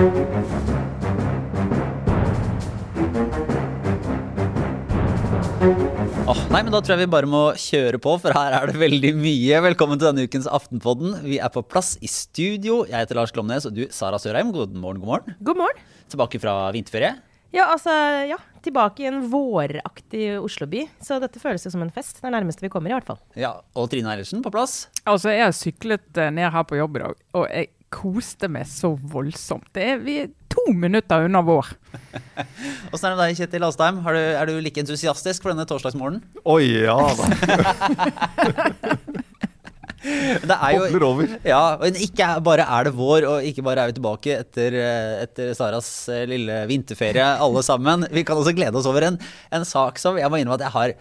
Oh, nei, men Da tror jeg vi bare må kjøre på, for her er det veldig mye. Velkommen til denne ukens Aftenpodden. Vi er på plass i studio. Jeg heter Lars Glomnes, og du Sara Sørheim. God morgen, god morgen. God morgen. Tilbake fra vinterferie. Ja, altså, ja. Tilbake i en våraktig Oslo-by. Så dette føles jo som en fest. Det er nærmeste vi kommer, i hvert fall. Ja, Og Trine Eilertsen på plass. Altså, jeg har syklet eh, ned her på jobb i dag, og jeg koste meg så voldsomt. Det er, vi er to minutter unna vår. Åssen er det med deg, Kjetil Astheim? Er du, er du like entusiastisk for denne torsdagsmorgenen? Oi, ja da. Det er jo, Bobler over. Ja, og ikke bare er det vår, og ikke bare er vi tilbake etter, etter Saras eh, lille vinterferie, alle sammen. Vi kan også glede oss over en, en sak som jeg må innrømme at jeg har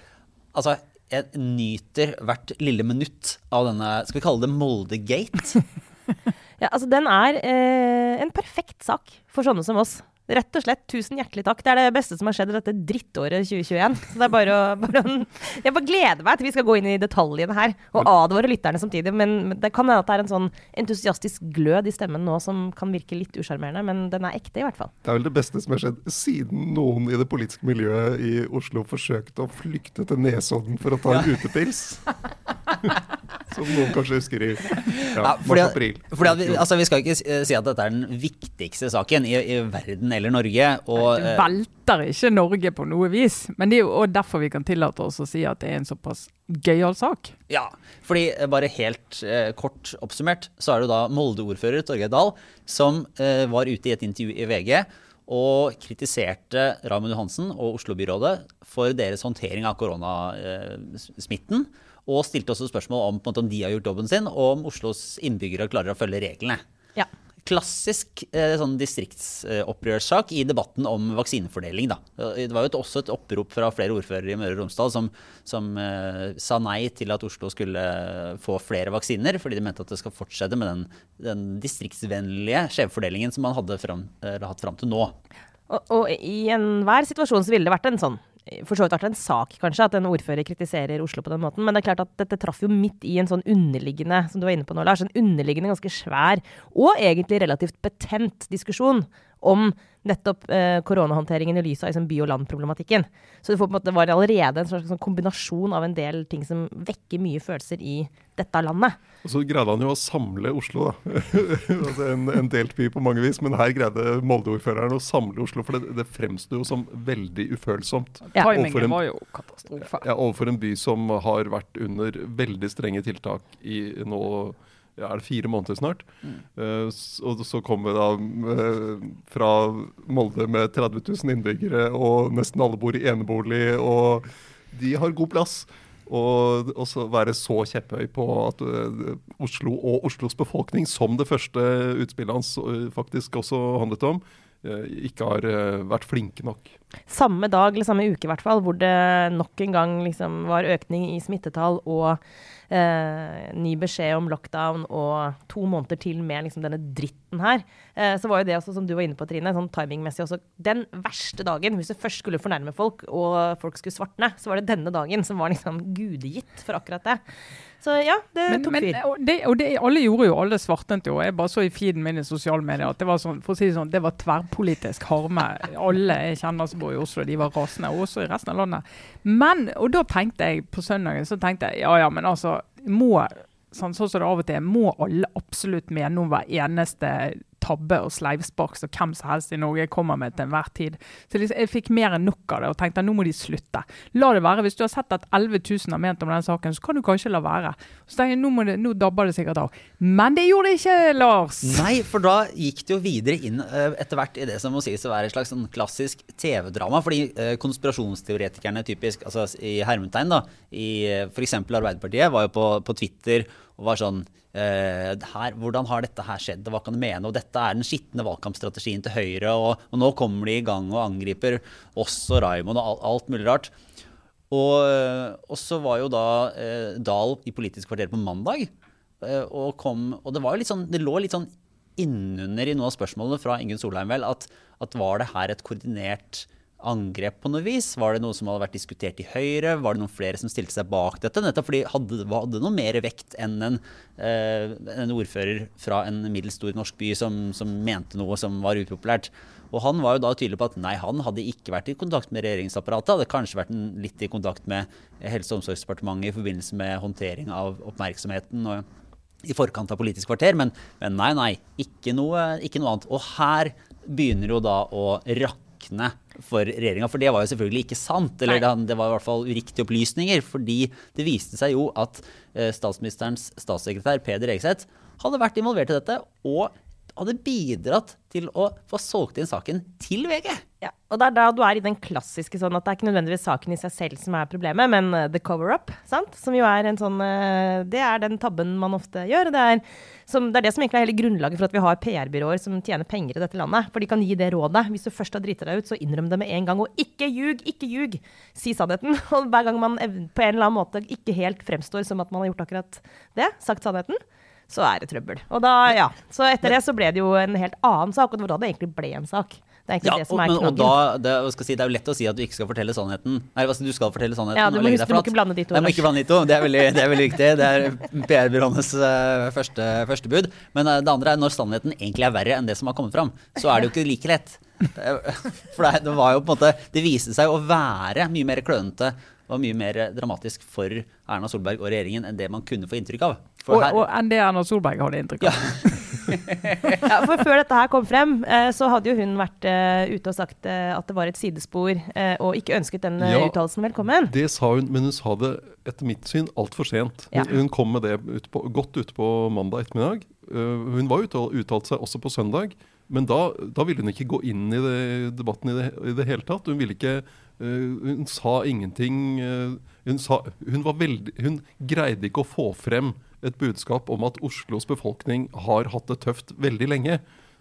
Altså, jeg nyter hvert lille minutt av denne Skal vi kalle det Molde-gate? Ja, altså Den er eh, en perfekt sak for sånne som oss. Rett og slett, tusen hjertelig takk. Det er det beste som har skjedd i dette drittåret 2021. Så det er bare å bare, å- Jeg bare gleder meg til vi skal gå inn i detaljene her, og advare lytterne samtidig. Men det kan hende at det er en sånn entusiastisk glød i stemmen nå som kan virke litt usjarmerende, men den er ekte, i hvert fall. Det er vel det beste som har skjedd siden noen i det politiske miljøet i Oslo forsøkte å flykte til Nesodden for å ta en utepils. Som noen kanskje husker i ja, Ja, fordi, mars-april. altså, vi skal ikke eh, si at dette er den viktigste saken i, i verden eller Norge. Og, Det eh, velter ikke Norge på noe vis. Men det er jo derfor vi kan tillate oss å si at det er en såpass gøyal sak. Ja, fordi eh, bare helt eh, kort oppsummert, så er det da Molde-ordfører Torgeir Dahl som eh, var ute i et intervju i VG og kritiserte Raymond Johansen og Oslo-byrådet for deres håndtering av koronasmitten. Og stilte også spørsmål om, måte, om de har gjort jobben sin, og om Oslos innbyggere klarer å følge reglene. Ja. Klassisk eh, sånn distriktsopprørssak i debatten om vaksinefordeling. Da. Det var jo et, også et opprop fra flere ordførere i Møre og Romsdal som, som eh, sa nei til at Oslo skulle få flere vaksiner, fordi de mente at det skal fortsette med den, den distriktsvennlige skjevfordelingen som man hadde fram, eh, hatt fram til nå. Og, og i enhver situasjon så ville det vært en sånn for så vidt vært en sak, kanskje, at en ordfører kritiserer Oslo på den måten. Men det er klart at dette traff jo midt i en sånn underliggende, som du var inne på nå, Lars, en underliggende ganske svær og egentlig relativt betent diskusjon om nettopp eh, koronahåndteringen i lys av liksom, by- og land-problematikken. Så det, får, på en måte, var allerede en slags sånn kombinasjon av en del ting som vekker mye følelser i dette landet. Og så greide han jo å samle Oslo, da. altså en, en delt by på mange vis. Men her greide Molde-ordføreren å samle Oslo, for det, det fremsto jo som veldig ufølsomt. Ja. Timingen en- var jo katastrofe. Ja, overfor en by som har vært under veldig strenge tiltak i nå er det fire måneder snart. Mm. s- og så kommer vi da eh, fra Molde med 30 000 innbyggere, og nesten alle bor i enebolig, og de har god plass. Og så være så kjepphøy på at eh, Oslo og Oslos befolkning, som det første utspillet hans eh, faktisk også handlet om, eh, ikke har eh, vært flinke nok. samme dag eller samme uke i hvert fall, hvor det nok en gang liksom var økning i smittetall og eh, ny beskjed om lockdown og to måneder til med liksom denne dritten her, eh, så var jo det også, som du var inne på, Trine, sånn timingmessig også den verste dagen. Hvis du først skulle fornærme folk, og folk skulle svartne, så var det denne dagen som var liksom gudegitt for akkurat det. Så ja, det Men, tok fyr. og det, og det, alle gjorde jo, alle svartnet jo. Jeg bare så i feeden min i sosiale medier at det var sånn, for å si det sånn, det var tverrpolitisk harme. Alle jeg kjenner som bor i Oslo, de var rasende. Og også i resten av landet. Men, og da tenkte jeg på søndagen, så tenkte jeg ja ja, men altså, må sånn, sånn som det av og til må alle absolutt mene om hver eneste tabbe og sleivspark som hvem som helst i Norge kommer med til enhver tid. Så jeg fikk mer enn nok av det og tenkte at nå må de slutte. La det være. Hvis du har sett at 11 000 har ment om den saken, så kan du kanskje la være. Så tenkte jeg, nå, det, nå dabber det sikkert av. Men det gjorde det ikke, Lars! Nei, for da gikk det jo videre inn eh, etter hvert i det som må sies å være et slags sånn klassisk TV-drama. Fordi eh, konspirasjonsteoretikerne typisk, altså i hermetegn, da, i uh, f.eks. Arbeiderpartiet, var jo på, på Twitter og var sånn eh, her, Hvordan har dette her skjedd, og hva kan du mene? Og dette er den skitne valgkampstrategien til Høyre, og, og nå kommer de i gang og angriper oss og Raymond og alt, alt mulig rart. Og, eh, og så var jo da eh, Dahl i Politisk kvarter på mandag. eh, Og, kom, og det, var jo litt sånn, det lå litt sånn innunder i noen av spørsmålene fra Ingunn Solheim vel, at, at var det her et koordinert angrep på noe vis? Var det noe som hadde vært diskutert i Høyre? Var det noen flere som stilte seg bak dette? Nettopp fordi hadde, hadde noe mer vekt enn en, eh, en ordfører fra en middels stor norsk by som, som, mente noe som var upopulært. Og han var jo da tydelig på at nei, han hadde ikke vært i kontakt med regjeringsapparatet. Hadde kanskje vært en, litt i kontakt med Helse- og omsorgsdepartementet i forbindelse med håndtering av oppmerksomheten. og i forkant av Politisk kvarter, men, men nei, nei. Ikke noe, ikke noe annet. Og her begynner jo da å rakke rakne for regjeringa. For det var jo selvfølgelig ikke sant. Eller det, det, var i hvert fall uriktige opplysninger. Fordi det viste seg jo at eh, statsministerens statssekretær Peder Egeseth hadde vært involvert i dette. og hadde bidratt til å få solgt inn saken til VG. Ja, og det er da du er i den klassiske sånn at det er ikke nødvendigvis saken i seg selv som er problemet, men uh, the cover-up, sant? Som jo er en sånn uh, Det er den tabben man ofte gjør. Det er, som, det er, det som egentlig er hele grunnlaget for at vi har PR-byråer som tjener penger i dette landet. For de kan gi det rådet. Hvis du først har driti deg ut, så innrøm det med en gang. Og ikke ljug, ikke ljug! Si sannheten. Og hver gang man på en eller annen måte ikke helt fremstår som at man har gjort akkurat det, sagt sannheten, så er det trøbbel. Og da, ja. Så etter det så ble det jo en helt annen sak, og det var da det egentlig ble en sak. Det er ikke ja, det som er knaggen. Og da, det, si, det, er jo lett å si at du ikke skal fortelle sannheten. Nei, altså, du skal fortelle sannheten. Ja, du må, huske, du må ikke blande de to. Nei, må ikke blande de to. Det er veldig, det er veldig viktig. Det er PR-byråenes uh, første, første, bud. Men uh, det andre er når sannheten egentlig er verre enn det som har kommet fram, så er det jo ikke like lett. For det, det var jo på en måte Det viste seg å være mye mer klønete var mye mer dramatisk for Erna Solberg og regjeringen enn det man kunne få inntrykk av. Og, og, enn det Erna Solberg hadde inntrykk av. Ja. ja, for før dette her kom frem, eh, så hadde jo hun vært uh, ute og sagt uh, at det var et sidespor, og ikke ønsket den ja, uttalelsen velkommen. Det sa hun, men hun sa det etter mitt syn altfor sent. Hun, ja. hun kom med det ut på, godt ute på mandag ettermiddag. hun var ute og uttalte seg også på søndag. Men da, da, ville hun ikke gå inn i det, debatten i det, i det, hele tatt. Hun ville ikke Hun sa ingenting. Hun, sa, hun, veldig, hun, greide ikke å få frem et budskap om at Oslos befolkning har hatt det tøft veldig lenge.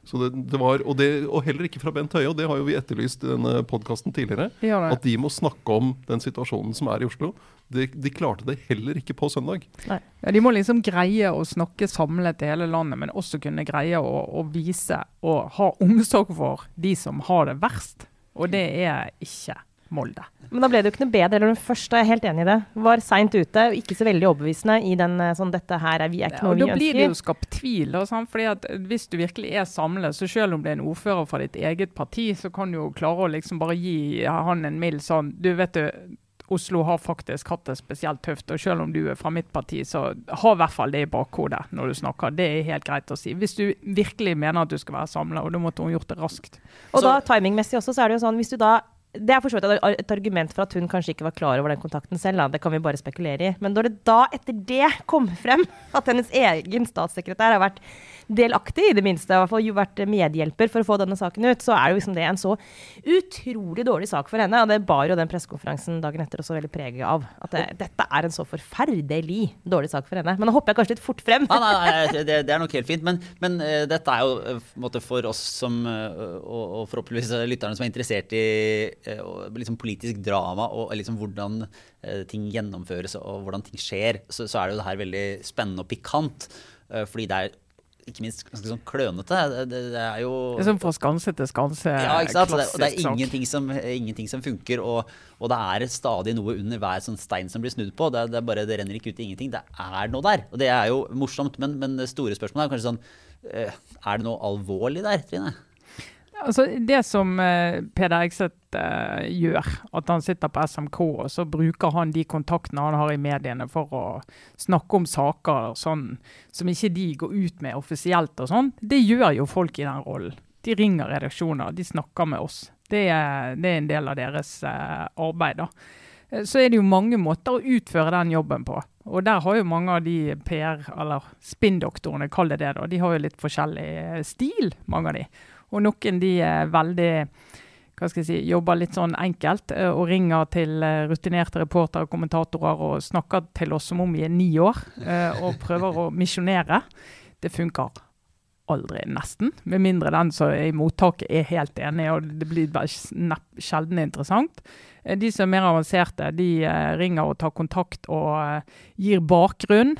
Så det, det var, og, og, heller ikke fra Bent Høie, og det har jo vi etterlyst i denne podkasten tidligere. At de må snakke om den situasjonen som er i Oslo. De, de, klarte det heller ikke på søndag. Ja, de må liksom greie å snakke samlet i hele landet, men også kunne greie å, å, vise og ha omsorg for de som har det verst. Og det er ikke Molde. Men da ble det jo ikke noe bedre. eller den første, jeg er helt enig i det. Var seint ute og ikke så veldig overbevisende i den eh, sånn dette her er vi er ikke noe vi ønsker. Da blir det jo skapt tvil. Da, sant? fordi at Hvis du virkelig er samlet, så selv om det er en ordfører fra ditt eget parti, så kan du jo klare å liksom bare gi han en mild sånn Du vet du, Oslo har faktisk hatt det spesielt tøft. Og selv om du er fra mitt parti, så ha i hvert fall det i bakhodet når du snakker. Det er helt greit å si. Hvis du virkelig mener at du skal være samla, og da måtte hun gjort det raskt. Og så, da timingmessig også, så er det jo sånn hvis du da det er for så vidt et argument for at hun kanskje ikke var klar over den kontakten selv. Da. Det kan vi bare spekulere i. Men når det da, etter det, kom frem at hennes egen statssekretær har vært delaktig, i det minste, i hvert fall vært medhjelper for å få denne saken ut, så er jo liksom det en så utrolig dårlig sak for henne. Og det bar jo den pressekonferansen dagen etter også veldig preget av. At det, dette er en så forferdelig dårlig sak for henne. Men nå hopper jeg kanskje litt fort frem. Nei, nei, nei det, det, er nok helt fint. Men, men uh, dette er jo uh, for oss som, uh, og, og, forhåpentligvis lytterne som er interessert i liksom politisk drama og liksom hvordan ting gjennomføres og hvordan ting skjer, så, så er det jo det her veldig spennende og pikant. fordi det er ikke minst ganske sånn klønete. Det, det, er jo Det er som fra skanse til skanse. Ja, ikke sant. Klassisk, det, er ingenting som, ingenting som funker. Og, og, det er stadig noe under hver sånn stein som blir snudd på. Det, det, bare, det renner ikke ut i ingenting. Det er noe der. Og det er jo morsomt. Men, men det store spørsmålet er kanskje sånn eh, Er det noe alvorlig der, Trine? Altså, det som uh, Peder Ekseth uh, gjør, at han sitter på SMK og så bruker han de kontaktene han har i mediene for å snakke om saker sånn, som ikke de går ut med offisielt og sånn, det gjør jo folk i den rollen. De ringer redaksjoner, de snakker med oss. Det er, det er en del av deres uh, arbeid. da. Så er det jo mange måter å utføre den jobben på. Og der har jo mange av de PR- eller spinndoktorene, kall det det, da, de har jo litt forskjellig stil, mange av de. Og noen de er veldig hva skal jeg si, jobber litt sånn enkelt eh, og ringer til eh, rutinerte reportere og kommentatorer og snakker til oss som om vi er ni år eh, og prøver å misjonere. Det funker aldri, nesten. Med mindre den som er i mottaket er helt enig, og det blir bare sjelden interessant. De som er mer avanserte, de ringer og tar kontakt og gir bakgrunn,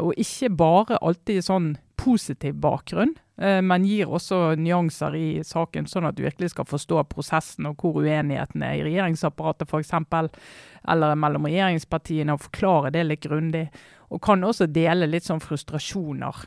og ikke bare alltid sånn positiv bakgrunn, eh, men gir også nyanser i saken, sånn at du virkelig skal forstå prosessen og hvor uenigheten er i regjeringsapparatet f.eks., eller mellom regjeringspartiene, og forklare det litt grundig. Og kan også dele litt sånn frustrasjoner,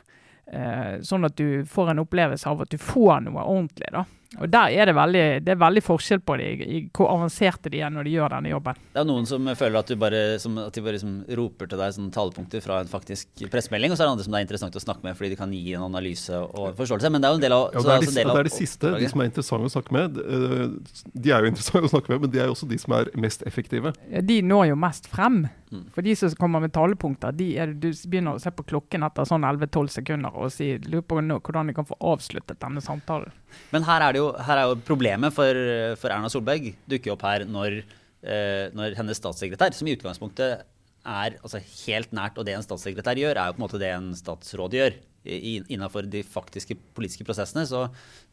eh, sånn at du får en opplevelse av at du får noe ordentlig. da. Og Der er det veldig, det er veldig forskjell på det, i hvor avanserte de er når de gjør denne jobben. Det er noen som føler at, du bare, som, at de bare liksom roper til deg talepunkter fra en faktisk pressemelding, og så er det andre som det er interessant å snakke med fordi de kan gi en analyse og forståelse. Men det er jo en del av ja, det, er de, det er de siste, de som er interessante å snakke med. Eh, de er jo interessante å snakke med, men de er jo også de som er mest effektive. De når jo mest frem. Mm. For de som kommer med talepunkter, de er, du begynner å se på klokken etter sånn 11-12 sekunder og si, lurer på hvordan de kan få avsluttet denne samtalen. Men her er, jo, her er jo, problemet for, for, Erna Solberg dukker opp her når, eh, når, hennes statssekretær, som i utgangspunktet er altså, helt nært, og det en statssekretær gjør, er jo på en måte det en statsråd gjør. Innafor de faktiske politiske prosessene så,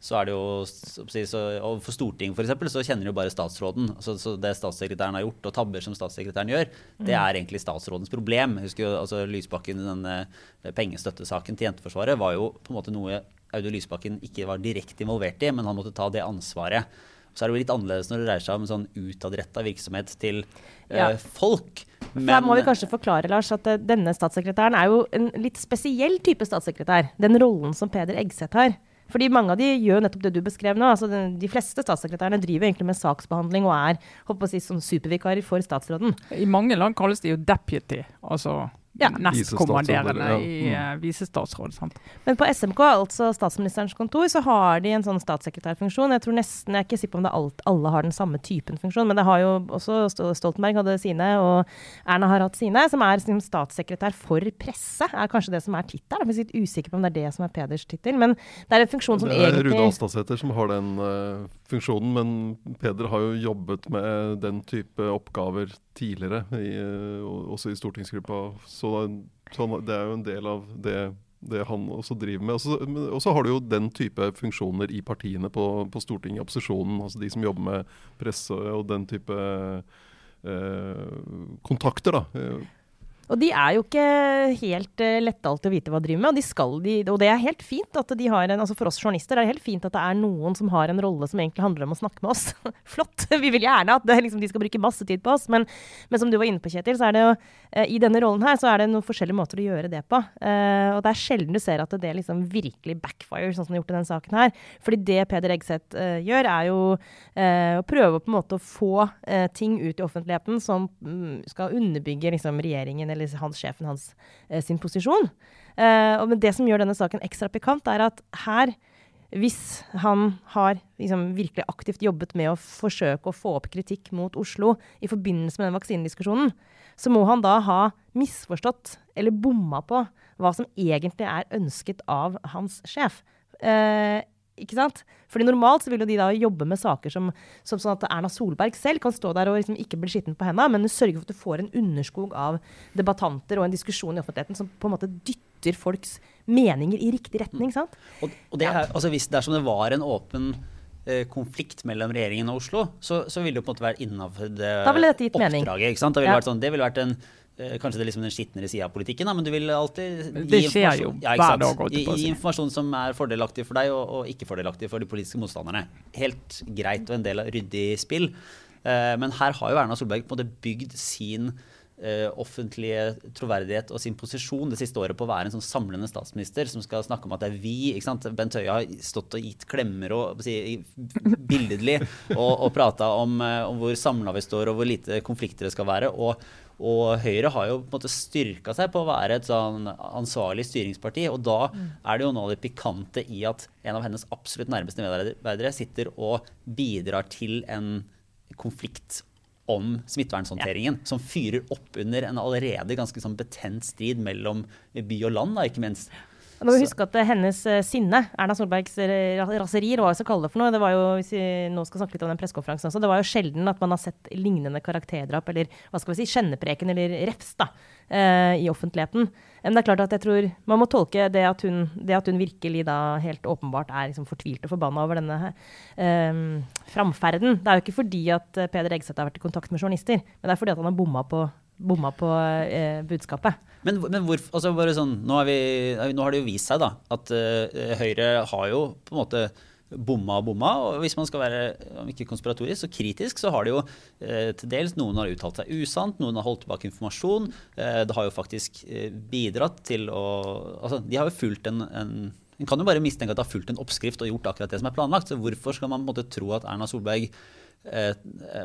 så er det jo så, og For Stortinget f.eks. så kjenner jo bare statsråden. Så, så, Det statssekretæren har gjort, og tabber som statssekretæren gjør, det mm. er egentlig statsrådens problem. Husker jo altså Lysbakken i den pengestøttesaken til Jenteforsvaret var jo på en måte noe Audun Lysbakken ikke var direkte involvert i, men han måtte ta det ansvaret. Så er det jo litt annerledes når det dreier seg om sånn utadretta virksomhet til uh, ja. folk. Men Da må vi kanskje forklare Lars, at uh, denne statssekretæren er jo en litt spesiell type statssekretær. Den rollen som Peder Eggseth har. Fordi mange av de gjør nettopp det du beskrev nå. altså De fleste statssekretærene driver egentlig med saksbehandling og er håper å si, som supervikarer for statsråden. I mange land kalles de jo deputy. altså ja. nestkommanderende ja. i uh, visestatsråd. Sant? Men på SMK, altså statsministerens kontor, så har de en sånn statssekretærfunksjon. Jeg tror nesten, jeg er ikke sikker på om det alt, alle har den samme typen funksjon, men det har jo også Stoltenberg hadde sine, og Erna har hatt sine, som er som statssekretær for presse. er kanskje det som er tittelen. Jeg er litt usikker på om det er det som er Peders tittel, men det er en funksjon som egentlig Det er Rune Alstadsæter som har den uh, funksjonen, men Peder har jo jobbet med den type oppgaver tidligere, i, uh, også i stortingsgruppa. Så det er jo en del av det, det han også driver med. Og så har du jo den type funksjoner i partiene på, på Stortinget, opposisjonen. altså De som jobber med presse og den type eh, kontakter. da. Og de er jo ikke helt uh, lette alltid å vite hva de driver med, og, de skal, de, og det er helt fint at de har en altså For oss journalister er det helt fint at det er noen som har en rolle som egentlig handler om å snakke med oss. Flott! Vi vil gjerne at det, liksom, de skal bruke masse tid på oss, men, men, som du var inne på, Kjetil, så er det jo uh, i denne rollen her så er det noen forskjellige måter å gjøre det på. Uh, og det er sjelden du ser at det liksom virkelig backfire, sånn som det har gjort i denne saken her. Fordi det Peder Eggseth gjør, er jo å prøve på en måte å få ting ut i offentligheten som um, skal underbygge liksom, regjeringen eller hans, sjefen hans eh, sin posisjon. Eh, men det som gjør denne saken ekstra pikant, er at her hvis han har liksom, virkelig aktivt jobbet med å forsøke å få opp kritikk mot Oslo i forbindelse med den vaksinediskusjonen, så må han da ha misforstått eller bomma på hva som egentlig er ønsket av hans sjef. Eh, ikke sant? Fordi Normalt så vil jo de da jobbe med saker som, som sånn at Erna Solberg selv kan stå der og liksom ikke bli skitten på hendene, men sørge for at du får en underskog av debattanter og en diskusjon i offentligheten som på en måte dytter folks meninger i riktig retning. sant? Og, og det er, altså hvis Dersom det var en åpen eh, konflikt mellom regjeringen og Oslo, så, så ville det på en måte vært innafor det oppdraget. ikke sant? Det ville, ja. vært, sånn, det ville vært en kanskje det er liksom den skitnere sida av politikken, da, men du vil alltid skjer jo ja, dag. Gi, gi informasjon som er fordelaktig for deg, og, og, ikke fordelaktig for de politiske motstanderne. Helt greit og en del av ryddig spill. Uh, men her har jo Erna Solberg på en måte bygd sin uh, offentlige troverdighet og sin posisjon det siste året på å være en sånn samlende statsminister som skal snakke om at det er vi. ikke sant? Bent Høie har stått og gitt klemmer og si, billedlig og, og prata om, uh, om hvor samla vi står og hvor lite konflikter det skal være. og og Høyre har jo på en måte styrka seg på å være et sånn ansvarlig styringsparti. Og da mm. er det jo noe av det pikante i at en av hennes absolutt nærmeste medarbeidere sitter og bidrar til en konflikt om smittevernhåndteringen, som fyrer opp under en allerede ganske sånn betent strid mellom by og land, da, ikke minst. Nå må vi huske at hennes uh, sinne, Erna Solbergs raseri, hva vi skal kalle det for noe, det var jo, hvis vi nå skal snakke litt om den pressekonferansen også, det var jo sjelden at man har sett lignende karakterdrap eller hva skal vi si, kjennepreken eller refs da, uh, i offentligheten. Men det er klart at jeg tror man må tolke det at hun, det at hun virkelig da helt åpenbart er liksom fortvilt og forbanna over denne um, framferden. Det er jo ikke fordi at Peder Egseth har vært i kontakt med journalister, men det er fordi at han har bomma på bomma på eh, budskapet. Men, men hvor, altså sånn, nå, vi, nå, har det jo vist seg da, at uh, Høyre har jo på en måte bomma og bomma. Og hvis man skal være om ikke konspiratorisk, så kritisk, så har det jo eh, til dels noen har uttalt seg usant, noen har holdt tilbake informasjon. Eh, det har jo faktisk eh, bidratt til å Altså, de har jo fulgt en, en en kan jo bare mistenke at det har fulgt en oppskrift og gjort akkurat det som er planlagt. Så hvorfor skal man på en måte tro at Erna Solberg Eh,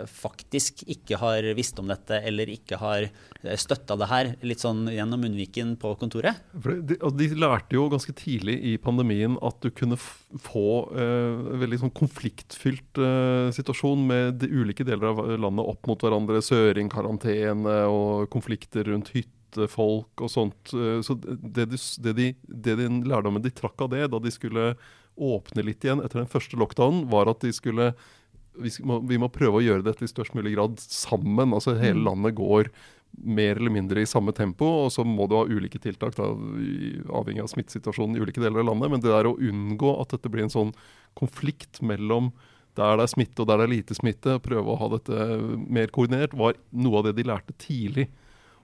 faktisk ikke har visst om dette eller ikke har eh, støtta det her, litt sånn gjennom munnviken på kontoret? De, de, lærte jo ganske tidlig i pandemien at du kunne få eh, veldig sånn konfliktfylt eh, situasjon med de ulike deler av landet opp mot hverandre. Søring-karantene og konflikter rundt hyttefolk og sånt. Eh, så det, de, det, de, det de lærdommen de trakk av det da de skulle åpne litt igjen etter den første lockdownen, var at de skulle vi må, vi må, prøve å gjøre dette i størst mulig grad sammen. altså Hele mm. landet går mer eller mindre i samme tempo, og så må du ha ulike tiltak da, avhengig av smittesituasjonen i ulike deler av landet. Men det der å unngå at dette blir en sånn konflikt mellom der det er smitte og der det er lite smitte, prøve å ha dette mer koordinert, var noe av det de lærte tidlig.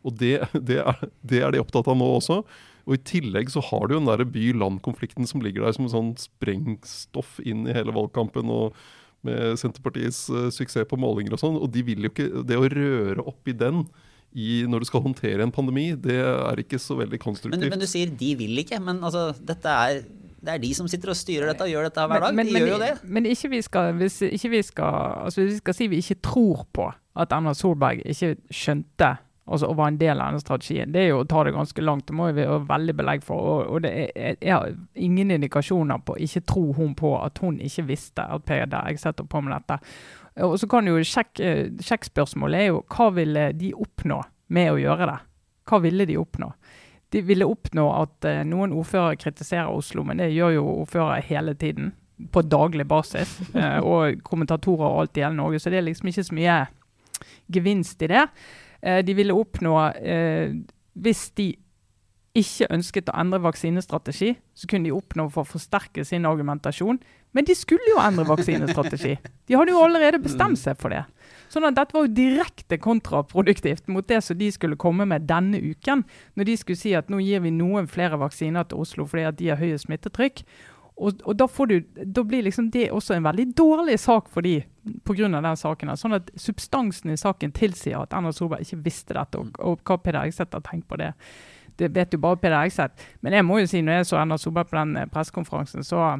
Og det, det, er, det er de opptatt av nå også. Og I tillegg så har du jo den by-land-konflikten som ligger der som en sånn sprengstoff inn i hele valgkampen. og med Senterpartiets uh, suksess på målinger og sånn. Og de vil jo ikke Det å røre opp i den i, når du skal håndtere en pandemi, det er ikke så veldig konstruktivt. Men, men du sier de vil ikke. Men altså, dette er det er de som sitter og styrer dette og gjør dette hver dag. Men, men, de gjør jo det. Men ikke vi skal, hvis ikke vi skal, altså hvis vi skal si vi ikke tror på at Erna Solberg ikke skjønte altså, å være en del av denne strategien. Det er jo å ta det ganske langt. Det må vi ha veldig belegg for. Og, og det er, jeg har ingen indikasjoner på Ikke tro hun på at hun ikke visste at Peder setter på med dette. Og så kan jo sjekk, Sjekkspørsmålet er jo hva ville de oppnå med å gjøre det? Hva ville de oppnå? De ville oppnå at uh, noen ordførere kritiserer Oslo, men det gjør jo ordførere hele tiden. På daglig basis. Uh, og kommentatorer og alt i hele Norge. Så det er liksom ikke så mye gevinst i det. Eh, de ville oppnå eh, Hvis de ikke ønsket å endre vaksinestrategi, så kunne de oppnå for å forsterke sin argumentasjon. Men de skulle jo endre vaksinestrategi. De hadde jo allerede bestemt seg for det. Sånn at Dette var jo direkte kontraproduktivt mot det som de skulle komme med denne uken. Når de skulle si at nå gir vi noen flere vaksiner til Oslo fordi at de har høye smittetrykk. Og, og da, du, da, blir liksom det også en veldig dårlig sak for de pga. den saken. Sånn at substansen i saken tilsier at Erna Solberg ikke visste dette, og, og hva Peder Ekseth har tenkt på det. Det vet jo bare Peder Ekseth. Men jeg må jo si, når jeg så Erna Solberg på den eh, pressekonferansen, så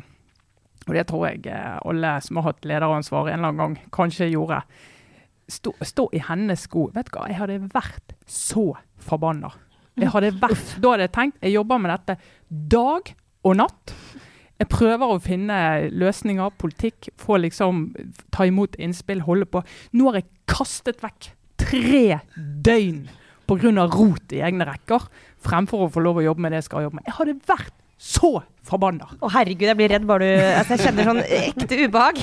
Og det tror jeg eh, alle som har hatt lederansvar en eller annen gang, kanskje gjorde. Stå, stå i hennes sko. Vet du hva, jeg hadde vært så forbanna. Jeg hadde vært, da hadde jeg tenkt Jeg jobber med dette dag og natt. Jeg prøver å finne løsninger, politikk, få liksom ta imot innspill, holde på. Nå har jeg kastet vekk tre døgn pga. rot i egne rekker, fremfor å få lov å jobbe med det jeg skal jobbe med. Jeg hadde vært så forbanna. Å herregud, jeg blir redd bare du altså, Jeg kjenner sånn ekte ubehag.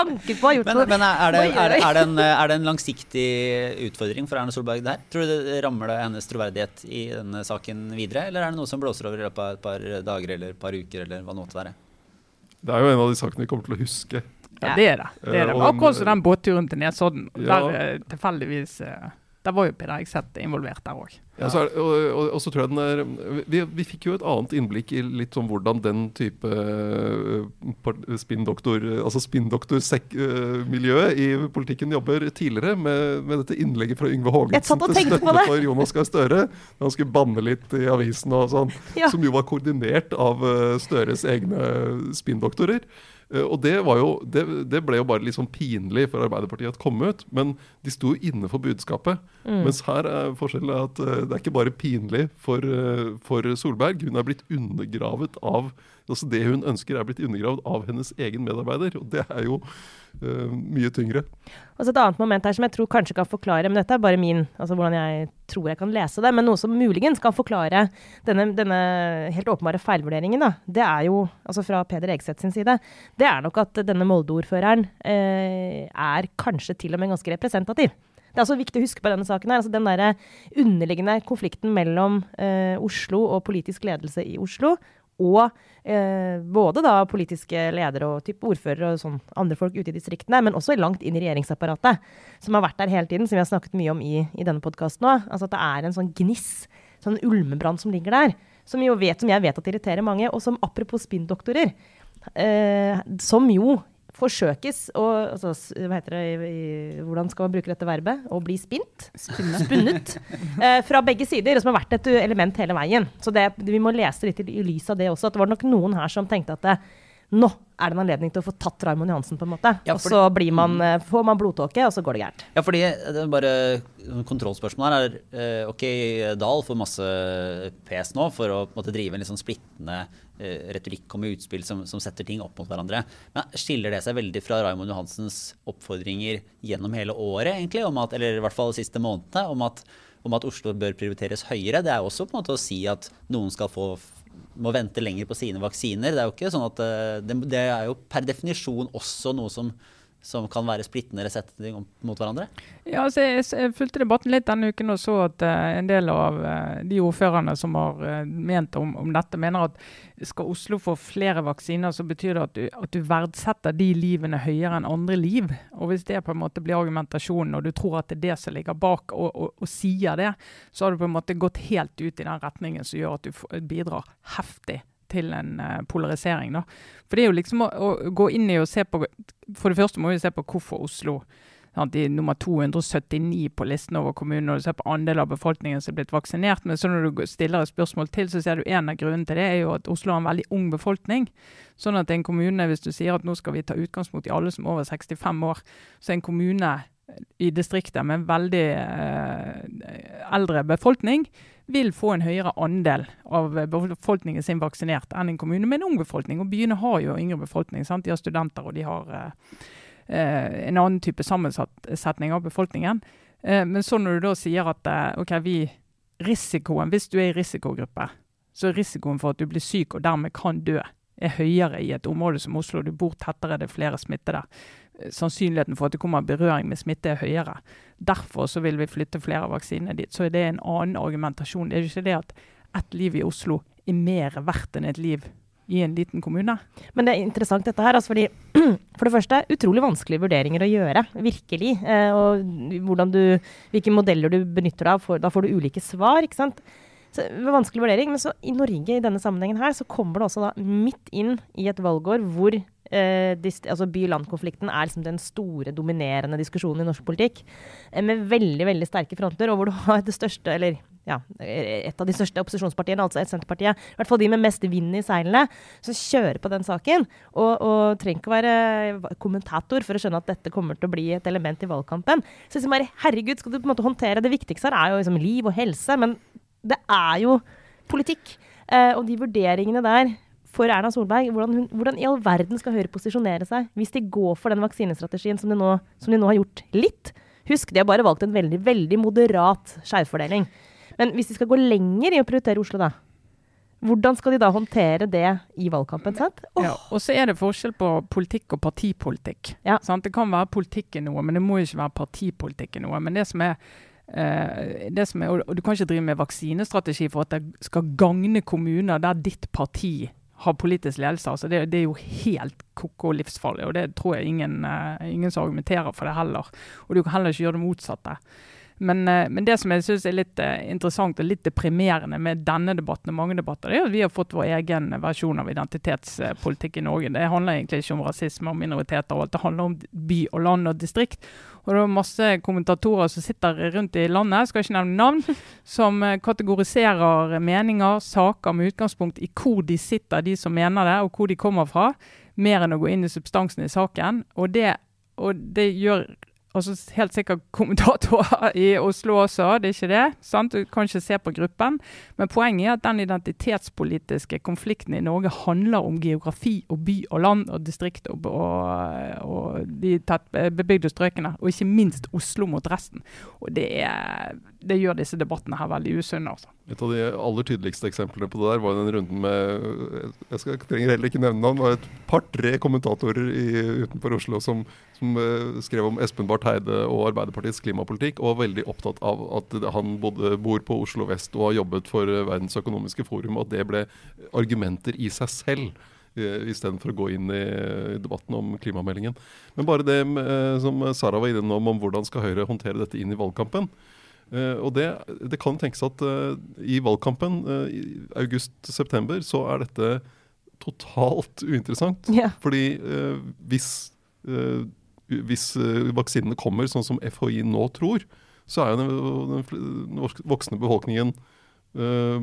Tanken på å ha gjort noe. Men er det, er, er, det en, er det, en, langsiktig utfordring for Erna Solberg der? Tror du det rammer det hennes troverdighet i denne saken videre, eller er det noe som blåser over i løpet av et par dager eller et par uker, eller hva det måtte være? Det er jo en av de sakene vi kommer til å huske. Ja, det er det. det, er det. Eh, Akkurat som den båtturen til Nesodden, ja. der eh, tilfeldigvis uh, der var jo Peder involvert der òg. Ja, så og, og, og, så tror jeg den er vi, vi, fikk jo et annet innblikk i litt sånn hvordan den type uh, spinndoktor altså spinndoktormiljøet uh, i politikken jobber tidligere, med, med dette innlegget fra Yngve Haagensen til støtte for Jonas Gahr Støre. Han skulle banne litt i avisen og sånn. Ja. Som jo var koordinert av uh, Støres egne spinndoktorer. Eh, og det, jo, det, det, ble jo bare litt sånn pinlig for Arbeiderpartiet å komme ut. Men de sto jo inne for budskapet. Mm. Mens her er forskjellen at uh, det er ikke bare pinlig for, uh, for, Solberg. Hun er blitt undergravet av altså Det hun ønsker, er blitt undergravd av hennes egen medarbeider. Og det er jo uh, mye tyngre. Og så Et annet moment her som jeg tror kanskje kan forklare, men dette er bare min, altså hvordan jeg tror jeg kan lese det, men noe som muligens kan forklare denne, denne helt åpenbare feilvurderingen, da, det er jo, altså fra Peder Egseth sin side, det er nok at denne Molde-ordføreren uh, er kanskje til og med ganske representativ. Det er også viktig å huske på denne saken. her, altså Den der underliggende konflikten mellom uh, Oslo og politisk ledelse i Oslo og eh, både da politiske ledere og typ ordførere og sånn andre folk ute i distriktene, men også langt inn i regjeringsapparatet, som har vært der hele tiden, som vi har snakket mye om i, i denne podkasten òg. Altså at det er en sånn gniss, sånn ulmebrann som ligger der, som, vet, som jeg vet at irriterer mange, og som apropos spinndoktorer, eh, som jo forsøkes å altså, Hva heter det i, i, Hvordan skal man bruke dette verbet? Å bli spint? Spunnet. Eh, fra begge sider, som har vært et element hele veien. Så det, vi må lese litt i, i lys av det også. At det var nok noen her som tenkte at det, nå er det en anledning til å få tatt Raymond Johansen, på en måte. Ja, og så man, eh, får man blodtåke, og så går det gærent. Ja, fordi det er bare Kontrollspørsmålet her er eh, OK, Dahl får masse pes nå for å måte, drive en litt sånn splittende eh, retorikk og med utspill som, som, setter ting opp mot hverandre. Men skiller det seg veldig fra Raymond Johansens oppfordringer gjennom hele året, egentlig, at, eller i hvert fall de siste månedene, om at, om at Oslo bør prioriteres høyere? Det er også på en måte å si at noen skal få må vente lenger på sine vaksiner. Det er jo ikke sånn at eh, det, det er jo per definisjon også noe som som kan være splittende eller mot hverandre? Ja, altså jeg, jeg, fulgte debatten litt denne uken og så at uh, en del av uh, de ordførerne som har uh, ment om, om, dette, mener at skal Oslo få flere vaksiner, så betyr det at du, at du, verdsetter de livene høyere enn andre liv. Og Hvis det på en måte blir argumentasjonen, og du tror at det er det som ligger bak, og, og, og sier det, så har du på en måte gått helt ut i den retningen som gjør at du bidrar heftig til en uh, polarisering. da. For det er jo liksom å, å, gå inn i og se på For det første må vi se på hvorfor Oslo sant, er nummer 279 på listen over kommunene, og du ser på andel av befolkningen som er blitt vaksinert. Men så når du stiller et spørsmål til, så ser du en av grunnene til det er jo at Oslo har en veldig ung befolkning. Sånn at en kommune, hvis du sier at nå skal vi ta utgangspunkt i alle som er over 65 år, så er en kommune i distriktet med en veldig eh, eldre befolkning vil få en høyere andel av befolkningen sin vaksinert enn en kommune med en ung befolkning. Og Byene har jo yngre befolkning. Sant? De har studenter og de har eh, eh en annen type sammensetning av befolkningen. Eh, men så når du da sier at eh, ok, vi, risikoen, hvis du er i risikogruppe, så er risikoen for at du blir syk og dermed kan dø, er høyere i et område som Oslo. Du bor tettere, det er flere smittede sannsynligheten for at det kommer berøring med smitte er høyere. Derfor så vil vi flytte flere av vaksinene dit. Så er det en annen argumentasjon. Det er jo ikke det at ett liv i Oslo er mer verdt enn et liv i en liten kommune. Men det er interessant dette her. Altså fordi, for det første, utrolig vanskelige vurderinger å gjøre. Virkelig. Eh, og du, hvilke modeller du benytter deg av. Da får du ulike svar. ikke sant? Så, vanskelig vurdering, men så i Norge i denne sammenhengen her, så kommer det også da midt inn i et valgår hvor eh, altså by-land-konflikten er liksom den store, dominerende diskusjonen i norsk politikk. Eh, med veldig veldig sterke fronter, og hvor du har det største, eller ja, et av de største opposisjonspartiene, altså et Senterpartiet, i hvert fall de med mest vind i seilene, som kjører på den saken. Og, og trenger ikke være kommentator for å skjønne at dette kommer til å bli et element i valgkampen. Så liksom bare, herregud, skal du på en måte håndtere Det viktigste her er jo liksom liv og helse, men det er jo politikk. Eh, og de vurderingene der for Erna Solberg. Hvordan, hun, hvordan, i all verden skal Høyre posisjonere seg hvis de går for den vaksinestrategien som de nå, som de nå har gjort litt? Husk, de har bare valgt en veldig, veldig moderat skjevfordeling. Men hvis de skal gå lenger i å prioritere Oslo, da? Hvordan skal de da håndtere det i valgkampen? sant? Oh. Ja, og så er det forskjell på politikk og partipolitikk. Ja. Det kan være politikk i noe, men det må ikke være partipolitikk i noe. Men det som er er, og Du kan ikke drive med vaksinestrategi for at det skal gagne kommuner der ditt parti har politisk ledelse. Altså det, det, er jo helt ko-ko livsfarlig, og det tror jeg ingen, uh, ingen som argumenterer for det heller. Og du kan heller ikke gjøre det motsatte. Men, uh, men det som jeg syns er litt uh, interessant og litt deprimerende med denne debatten og mange debatter, det er at vi har fått vår egen versjon av identitetspolitikk i Norge. Det handler egentlig ikke om rasisme og minoriteter og alt. Det handler om by og land og distrikt. Og det er masse kommentatorer som sitter rundt i landet, skal ikke nevne navn, som eh, kategoriserer meninger, saker med utgangspunkt i hvor de sitter, de som mener det, og hvor de kommer fra, mer enn å gå inn i substansen i saken. Og det, og det gjør altså helt sikkert kommentatorer i Oslo også, det er ikke det. sant? Du kan ikke se på gruppen. Men poenget er at den identitetspolitiske konflikten i Norge handler om geografi og by og land og distrikt og, og, og de tett bebygde strøkene. Og ikke minst Oslo mot resten. Og det er det gjør disse debattene her veldig usunne. altså. Et av de aller tydeligste eksemplene på det der var den runden med Jeg skal, trenger heller ikke nevne navn. Det var et par-tre kommentatorer i, utenfor Oslo som, som uh, skrev om Espen Barth Eide og Arbeiderpartiets klimapolitikk, og var veldig opptatt av at han både bor på Oslo vest og har jobbet for uh, Verdens økonomiske forum, og at det ble argumenter i seg selv. Uh, Istedenfor å gå inn i debatten om klimameldingen. Men bare det som Sara var innom om hvordan skal Høyre håndtere dette inn i valgkampen. Uh, og det, det, kan tenkes at uh, i valgkampen uh, i august-september så er dette totalt uinteressant. Yeah. Fordi hvis, hvis vaksinene kommer sånn som FHI nå tror, så er jo den, den voksne befolkningen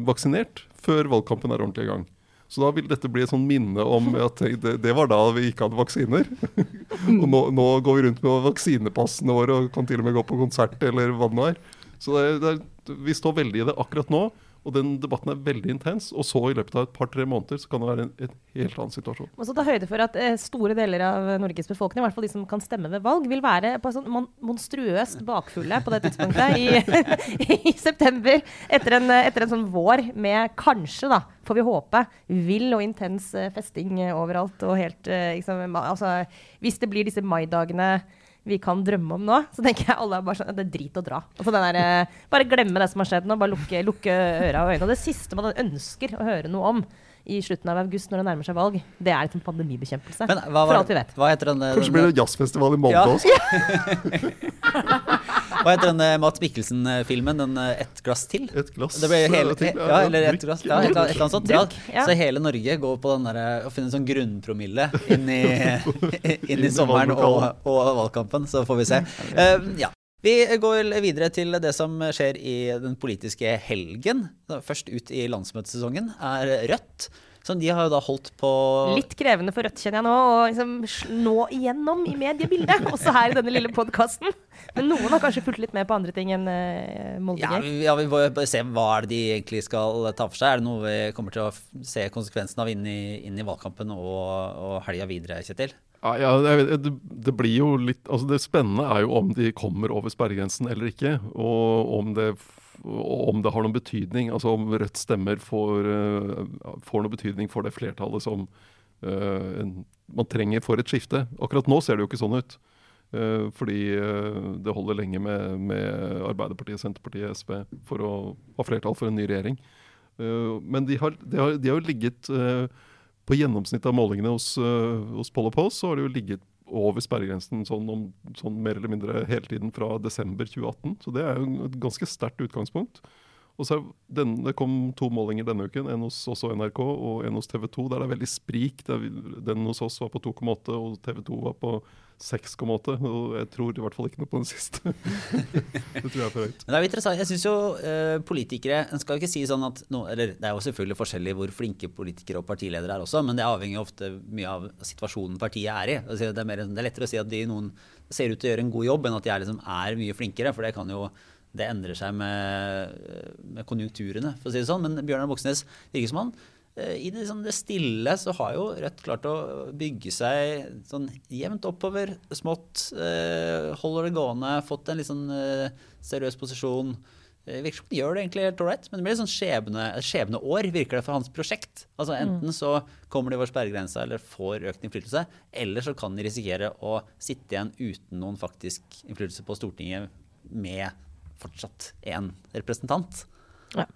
vaksinert før valgkampen er ordentlig i gang. Så da vil dette bli et sånn minne om at det, det var da vi ikke hadde vaksiner. og nå, nå, går vi rundt med vaksinepassene våre og kan til og med gå på konsert eller hva det nå er. Så det, det, vi står veldig i det akkurat nå. Og den debatten er veldig intens. Og så i løpet av et par-tre måneder så kan det være en, en helt annen situasjon. Og så ta høyde for at eh, store deler av Norges befolkning, i hvert fall de som kan stemme ved valg, vil være på sånn mon monstruøst bakfulle på det tidspunktet i, i september. Etter en, etter en, sånn vår med kanskje, da, får vi håpe, vill og intens eh, festing overalt. Og helt eh, liksom, altså, Hvis det blir disse maidagene vi kan drømme om nå, så tenker jeg alle er bare sånn Det er drit å dra. Altså der, eh, bare glemme det som har skjedd nå. Bare lukke, lukke øra og øynene. Og det siste man ønsker å høre noe om i slutten av august når det nærmer seg valg, det er liksom pandemibekjempelse. Men, hva, for alt vi vet. Hva heter den, Kanskje blir det jazzfestival i Molde ja. også? Hva heter den eh, Mats Mikkelsen-filmen? Den eh, 'Ett glass til'? Et glass det ble hele, til, ja, eller et glass, ja, et, et eller annet sånt. Ja. Så hele Norge går på den der, å finne en sånn grunnpromille inn i, inn i sommeren og, og, valgkampen. Så får vi se. Uh, ja. Vi går videre til det som skjer i den politiske helgen. Først ut i landsmøtesesongen er Rødt. Så de har jo da holdt på Litt krevende for Rødt, kjenner jeg nå, å liksom nå igjennom i mediebildet. Også her i denne lille podkasten. Men noen har kanskje fulgt litt med på andre ting enn uh, Molde ja, ja, vi må bare se hva er det de egentlig skal ta for seg. Er det noe vi kommer til å se konsekvensen av inn i, inn i valgkampen og, og helga videre, Kjetil? Ja, ja det, det, blir jo litt Altså Det spennende er jo om de kommer over sperregrensen eller ikke. Og om det om det har noen betydning, altså om Rødt stemmer får, uh, får noen betydning for det flertallet som uh, man trenger for et skifte. Akkurat nå ser det jo ikke sånn ut. Uh, fordi det holder lenge med, med, Arbeiderpartiet, Senterpartiet, SV for å ha flertall for en ny regjering. men de har, de, har, de har, jo ligget på gjennomsnittet av målingene hos, hos Poll Post, så har de jo ligget over sperregrensen sånn, om, sånn mer eller mindre hele tiden fra desember 2018. Så det er jo et ganske sterkt utgangspunkt. Og så den, Det kom to målinger denne uken, en hos også NRK og en hos TV 2. Der det er veldig sprik. Den hos oss var på 2,8 og TV 2 var på 6,8. Og jeg tror i hvert fall ikke noe på den siste. det tror jeg er for høyt. Men det er interessant. Jeg syns jo eh, politikere En skal jo ikke si sånn at no, eller Det er jo selvfølgelig forskjellig hvor flinke politikere og partiledere er også, men det avhenger ofte mye av situasjonen partiet er i. Det er, mer, det er lettere å si at de noen ser ut til å gjøre en god jobb, enn at de er, liksom, er mye flinkere. For det kan jo det endrer seg med, med konjunkturene, for å si det sånn. Men Bjørnar Moxnes virker som han i det, sånn, det, stille så har jo Rødt klart å bygge seg sånn jevnt oppover, smått. Eh, holder det gående, fått en litt sånn eh, seriøs posisjon. Eh, virker som de gjør det egentlig helt ålreit, men det blir litt sånn skjebne, skjebneår virker det for hans prosjekt. Altså mm. Enten så kommer de over sperregrensa eller får økt innflytelse, eller så kan de risikere å sitte igjen uten noen faktisk innflytelse på Stortinget med fortsatt én representant. Ja.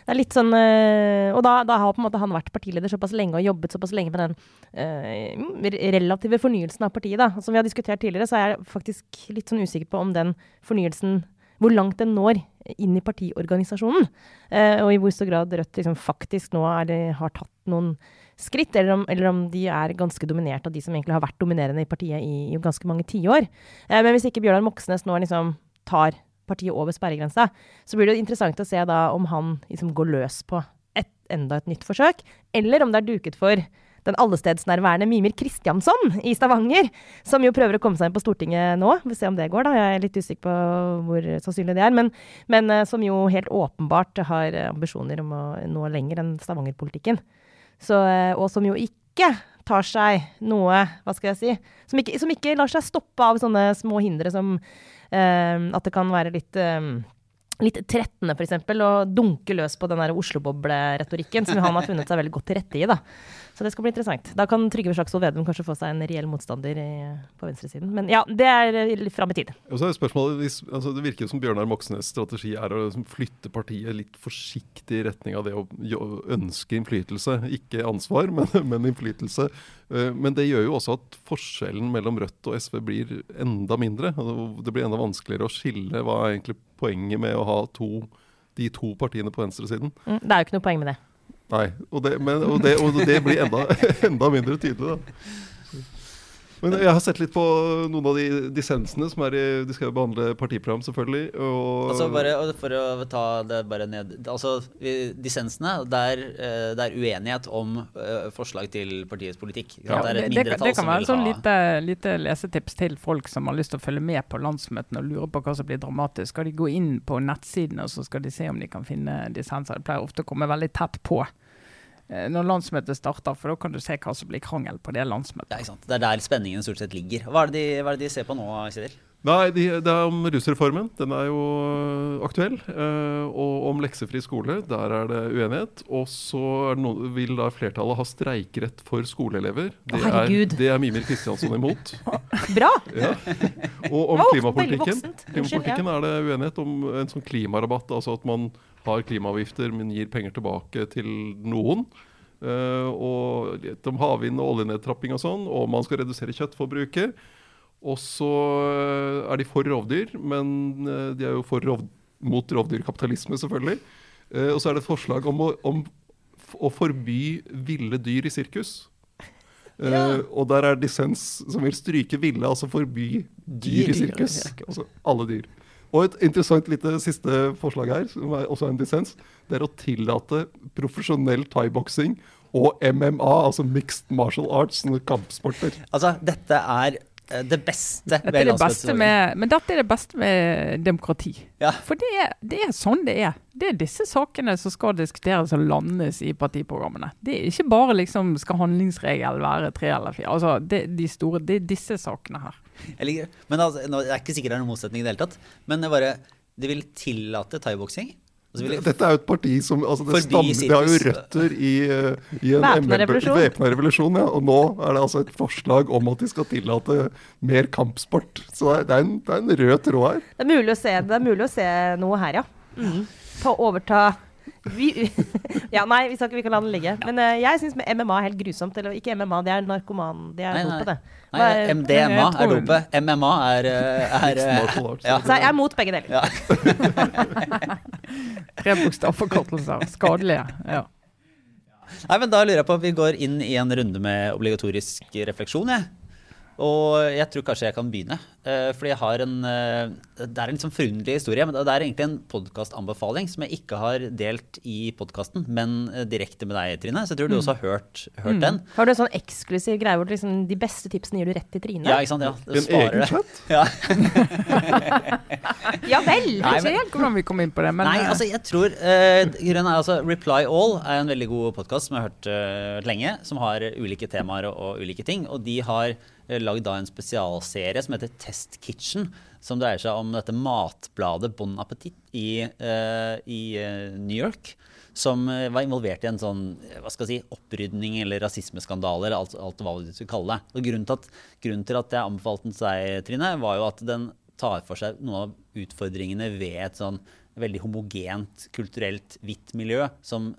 Det er litt sånn øh, Og da, da, har på en måte han vært partileder såpass lenge og jobbet såpass lenge med den uh, relative fornyelsen av partiet. da. Som vi har diskutert tidligere, så er jeg faktisk litt sånn usikker på om den fornyelsen hvor langt den når inn i partiorganisasjonen. Uh, og i hvor stor grad Rødt liksom faktisk nå er, har tatt noen skritt, eller om, eller om, de er ganske dominert av de som egentlig har vært dominerende i partiet i, i ganske mange tiår. Uh, men hvis ikke Bjørnar Moxnes nå liksom tar partiet over sperregrensa, så blir det interessant å se da om han liksom går løs på et, enda et nytt forsøk, eller om det er duket for den allestedsnærværende Mimir Kristiansson i Stavanger, som jo prøver å komme seg inn på Stortinget nå. Vi får se om det går, da. Jeg er litt usikker på hvor sannsynlig det er. Men, men uh, som jo helt åpenbart har ambisjoner om å nå lenger enn Stavanger-politikken. Uh, og som jo ikke tar seg noe, hva skal jeg si, som ikke, som ikke lar seg stoppe av sånne små hindre som at det kan være litt ehm, litt trettende, f.eks., og dunke løs på den Oslo-boble-retorikken som han har funnet seg veldig godt til rette i. da. Så det skal bli interessant. Da kan Trygve Slagsvold Vedum kanskje få seg en reell motstander i, på venstresiden. Men ja, det er litt fram i tid. Og så er spørsmålet, altså Det virker som Bjørnar Moxnes' strategi er å liksom flytte partiet litt forsiktig i retning av det å ønske innflytelse. Ikke ansvar, men, men innflytelse. Eh, Men det gjør jo også at forskjellen mellom Rødt og SV blir enda mindre. Altså, Det blir enda vanskeligere å skille hva er egentlig poenget med å ha to, de to partiene på venstresiden. Mm, det er jo ikke noe poeng med det. Nei, og det, men, og det, og det blir enda, enda mindre tydelig, da. Men jeg har sett litt på noen av de dissensene som er i De skal jo behandle partiprogram, selvfølgelig. Og, Altså bare For å ta det bare ned Altså vi- Dissensene, det er, det er uenighet om eh, forslag til partiets politikk. Ja, det er det, et det, kan- det kan være et sånn lite, lite lesetips til folk som har lyst til å følge med på landsmøtene og lurer på hva som blir dramatisk. Skal de gå inn på nettsidene og så skal de se om de kan finne dissenser? Det pleier ofte å komme veldig tett på eh, når landsmøtet starter, for da kan du se hva som blir krangel på det landsmøtet. ja, ikke sant? Det er der spenningen stort sett ligger. Hva er det de, hva er det de ser på nå, Kjetil? Nei, de, det er om rusreformen. Den er jo øh, aktuell. Eh, og om leksefri skole, der er det uenighet. Og så er det noe- vil da flertallet ha streikerett for skoleelever. Det, er, det er Mimir Kristiansson imot. Bra! Ja. Og om klimapolitikken. Klimapolitikken er det uenighet om en sånn klimarabatt. Altså at man har klimaavgifter, men gir penger tilbake til noen. Eh, og litt om havvind og oljenedtrapping og sånn. Og man skal redusere kjøttforbruket. Og så eh, er de for rovdyr, men eh, de er jo for rov mot rovdyrkapitalisme, selvfølgelig. Og så er det et forslag om å, om å forby ville dyr i sirkus. Eh, og der er dissens som vil stryke ville, altså forby dyr i sirkus. Altså alle dyr. Og et interessant lite siste forslag her, som er også en dissens, det er å tillate profesjonell thaiboksing og MMA, altså mixed martial arts, som kampsporter. Altså, dette er eh, det beste Dette er det men dette er det beste med demokrati. Ja. For det er, det er sånn det er. Det er disse sakene som skal diskuteres og landes i partiprogrammene. Det er ikke bare liksom skal handlingsregelen være tre eller fire. Altså, det, de store, det er disse sakene her. Jeg liker. Men altså, nå, jeg er ikke sikker det er noen motsetning i det hele tatt. Men det, bare, de vil tillate thaiboksing. og vil Dette er jo et parti som altså det, stammer, det har jo røtter i, eh, i en væpna revolusjon. revolusjon. Ja, og nå er det altså et forslag om at de skal tillate mer kampsport. Så det er, det er, en, det er en rød tråd her. Det er mulig å se, det er mulig å se noe her, ja. Mm. Ta overta vi, Ja, nei, vi, ikke- vi kan la den ligge. Men uh, jeg syns MMA er helt grusomt. Eller ikke MMA, det er narkoman. Det er Nei, nei. dopet, det. Nei, er- MDMA er dopet. MMA er, eh, er eh, arts. ja. Så jeg er mot begge deler. Ja. Tre bokstavforkortelser. Skadelige. Ja. Nei, men Da lurer jeg på Vi går inn i en runde med obligatorisk refleksjon. jeg. Og jeg tror kanskje jeg kan begynne. Eh, fordi jeg har en eh, Det er en litt sånn forunderlig historie. men Det er egentlig en podkastanbefaling som jeg ikke har delt i podkasten, men eh, direkte med deg, Trine. Så jeg tror du også har hørt, hørt den. Har du en sånn eksklusiv greie hvor liksom, de beste tipsene gir du rett til Trine? Ja, ikke sant? Ja, du sparer det. Ja. Ja vel! Jeg Nei, vet ikke helt hvordan vi kom inn på det, men Nei, altså jeg tror uh, er altså Reply All er en veldig god podkast som jeg har hørt uh, lenge, som har ulike temaer og, og ulike ting. Og de har lagd da en spesialserie som heter Test Kitchen, som dreier seg om dette matbladet Bon Appetit i, eh, i eh, New York. Som eh, var involvert i en sånn eh, hva skal jeg si, opprydning eller rasismeskandale, eller alt, alt hva du skulle kalle det. Og grunnen til, at, grunnen til at jeg anbefalte den til deg, Trine, var jo at den tar for seg noen av utfordringene ved et sånn veldig homogent, kulturelt hvitt miljø som,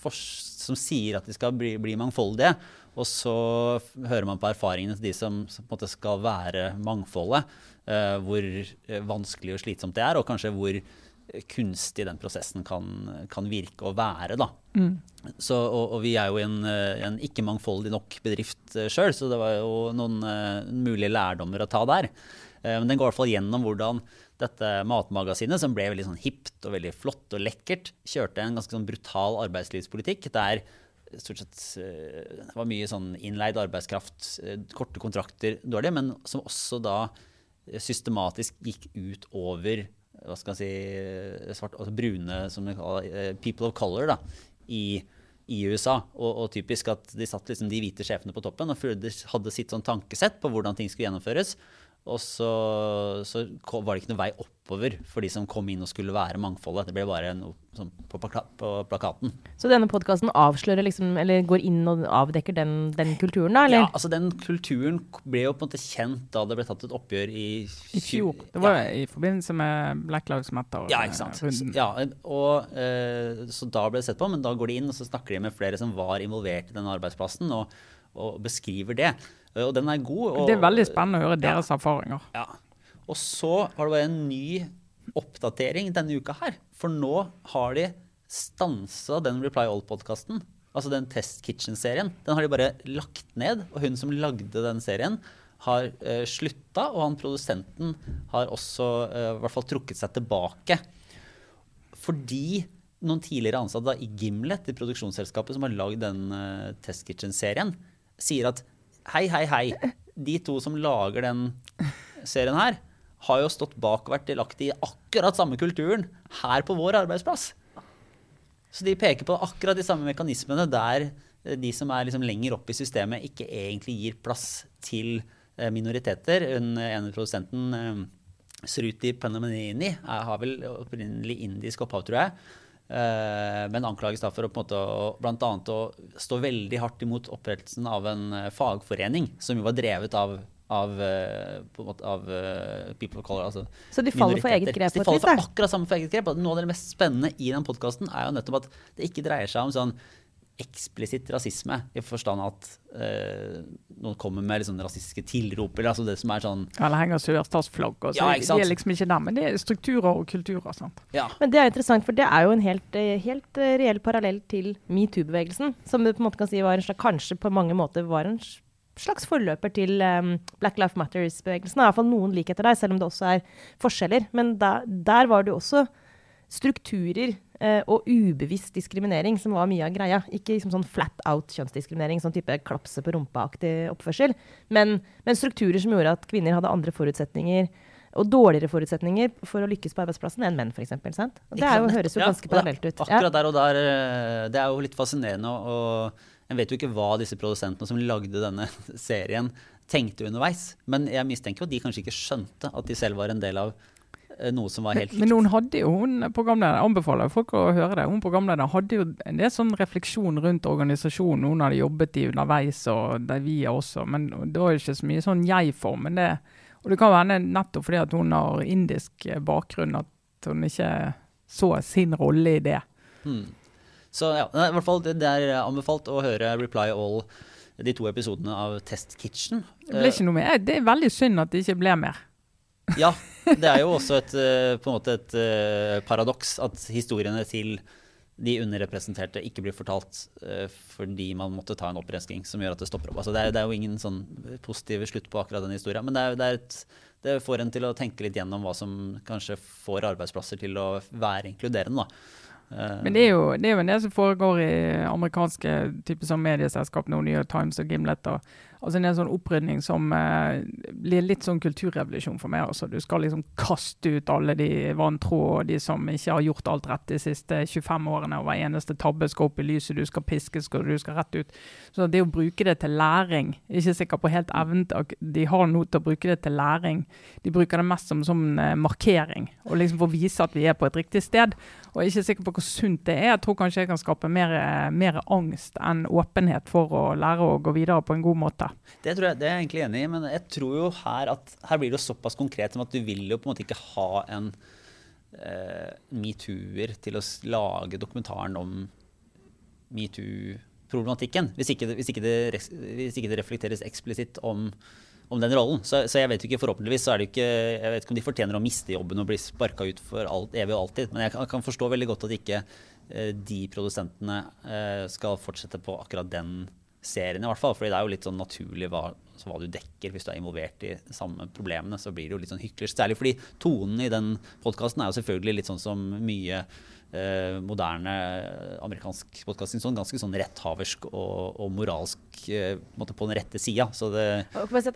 for, som sier at de skal bli, bli mangfoldige. Og så hører man på erfaringene til de som, som på en måte skal være mangfoldet. Uh, hvor øh, vanskelig og slitsomt det er, og kanskje hvor kunstig den prosessen kan, kan virke å være. da. Så, og, og vi er jo en, eh, en ikke mangfoldig nok bedrift sjøl, så det var jo noen uh, mulige lærdommer å ta der. Uh, Men den går i hvert fall gjennom hvordan dette matmagasinet, som ble veldig sånn hipt og veldig flott og lekkert, kjørte en ganske sånn brutal arbeidslivspolitikk der stort sett eh, det var mye sånn innleid arbeidskraft, eh, korte kontrakter, dårlig, men som også da eh, systematisk gikk ut over hva skal si, svart, altså brune, som de kaller people of color, da, i, i USA. Og, og typisk at de satt liksom de hvite sjefene på toppen og hadde sitt sånn tankesett på hvordan ting skulle gjennomføres. Og så, så var det ikke noe vei oppover for de som kom inn og skulle være mangfoldet. Det ble bare noe sånn på, plaka på plakaten. Så denne podkasten avslører liksom, eller går inn og avdekker den, den kulturen, da? Eller? Ja, altså Den kulturen ble jo på en måte kjent da det ble tatt et oppgjør i I fjor. Det var ja. i forbindelse med Black Lives Matter. Ja, ikke sant. eh. Ja, og, eh, så da ble det sett på, men da går de inn og så snakker de med flere som var involvert i denne arbeidsplassen, og, og beskriver det. Eh, Og den er god. Og, Det er veldig spennende å høre deres erfaringer. Ja. Og så har det vært en ny oppdatering denne uka her. For nå har de stansa den Reply All-podkasten. Altså den Test Kitchen-serien. Den har de bare lagt ned. Og hun som lagde den serien, har uh, slutta. Og han produsenten har også uh, i hvert fall trukket seg tilbake. Fordi noen tidligere ansatte da, i Gimlet, i produksjonsselskapet som har lagd den uh, Test Kitchen-serien, sier at hei, hei, hei. De to som lager den serien her, har jo stått bak og vært delaktig i akkurat samme kulturen her på vår arbeidsplass. Så de peker på akkurat de samme mekanismene der eh, de som er liksom lenger opp i systemet, ikke egentlig gir plass til eh, minoriteter. Den ene produsenten, eh, Sruti Panamenini, har vel opprinnelig indisk opphav, tror jeg. Eh, Men anklages da for å på en måte å- blant annet å stå veldig hardt imot opprettelsen av en eh, fagforening, som jo var drevet av av, eh, måte, av people of color. Altså Så de faller for eget grep Så De faller for akkurat samme for eget grep. Noe av det mest spennende i den podkasten er jo nettopp at det ikke dreier seg om sånn eksplisitt rasisme, i forstand at eh, noen kommer med liksom rasistiske tilrop, eller altså det som er sånn Alle henger sørstatsflagg. og så Ja. De er liksom ikke der, men det er strukturer og kulturer. sant? Ja. Men det er interessant, for det er jo en helt, eh, helt eh, reell parallell til metoo-bevegelsen. Som du på en måte kan si var en slags, kanskje på mange måter var en slags forløper til um, Black Life Matters-bevegelsen. Det er iallfall noen likheter der, selv om det også er forskjeller. Men da, der var det jo også strukturer og ubevisst diskriminering som var mye av greia. Ikke liksom sånn flat out kjønnsdiskriminering, sånn type klapse på rumpa-aktig oppførsel. Men, men strukturer som gjorde at kvinner hadde andre forutsetninger og dårligere forutsetninger for å lykkes på arbeidsplassen enn menn, f.eks. Det er jo, høres jo ganske ja, parallelt ut. Akkurat der og der. eh, Det er jo litt fascinerende. Og en vet jo ikke hva disse produsentene som lagde denne serien, tenkte underveis. Men jeg mistenker jo at de kanskje ikke skjønte at de selv var en del av eh, noe som var helt Men hun hadde jo, hun programlederen, anbefaler folk å høre det, hun programlederen hadde jo en del sånn refleksjon rundt organisasjonen hun hadde jobbet i underveis, og det vi også. Men det var jo ikke så mye sånn jeg-form. men det Og det kan være nettopp fordi at hun har indisk eh, bakgrunn at hun ikke så sin rolle i det. Hmm. Så ja, i hvert fall det det er anbefalt å høre Reply All, de to episodene av Test Kitchen. Det ble ikke noe mer. Det er veldig synd at det ikke ble mer. Ja, det er jo også et, eh, på en måte et eh, paradoks at historiene til de underrepresenterte ikke blir fortalt eh, fordi man måtte ta en opprensking som gjør at det stopper opp. Altså det, er, det er jo ingen sånn positiv slutt på akkurat den historien, men det, er, det, er et, det får en til å tenke litt gjennom hva som kanskje får arbeidsplasser til å være inkluderende. da. Eh, Men det er, jo, det er jo en del som foregår i amerikanske typer som medieselskap nå, New York Times og Gimlet. Og, altså en sånn opprydning som eh, blir litt sånn kulturrevolusjon for meg. Altså. Du skal liksom kaste ut alle de vantro og de som ikke har gjort alt rett de siste 25 årene. og Hver eneste tabbe skal opp i lyset, du skal piskes, og du skal rett ut. Så det å bruke det til læring Ikke sikkert på helt evnen de har noe til å bruke det til læring. De bruker det mest som, som eh, markering, og liksom for å vise at vi er på et riktig sted. Og jeg er ikke sikker på hvor sunt det er. Jeg tror kanskje jeg kan skape mer, mer angst enn åpenhet for å lære å gå videre på en god måte. Det, jeg, det er jeg egentlig enig i, men jeg tror jo her at her blir det såpass konkret som at du vil jo på en måte ikke ha en eh, metoo-er til å lage dokumentaren om metoo-problematikken. Hvis, hvis, hvis ikke det reflekteres eksplisitt om, om den rollen. Så, så jeg vet jo ikke, forhåpentligvis så er det jo ikke Jeg vet ikke om de fortjener å miste jobben og bli sparka ut for alt, evig og alltid, men jeg kan, kan forstå veldig godt at ikke eh, de produsentene eh, skal fortsette på akkurat den serien, i hvert fall. fordi det er jo litt sånn naturlig hva, så hva du dekker hvis du er involvert i samme problemene. Så blir det jo litt sånn hyklersk. Særlig fordi tonen i den podkasten er jo selvfølgelig litt sånn som mye eh, moderne amerikansk podkasting sånn ganske sånn retthaversk og, og moralsk eh, på, den rette sida. Så det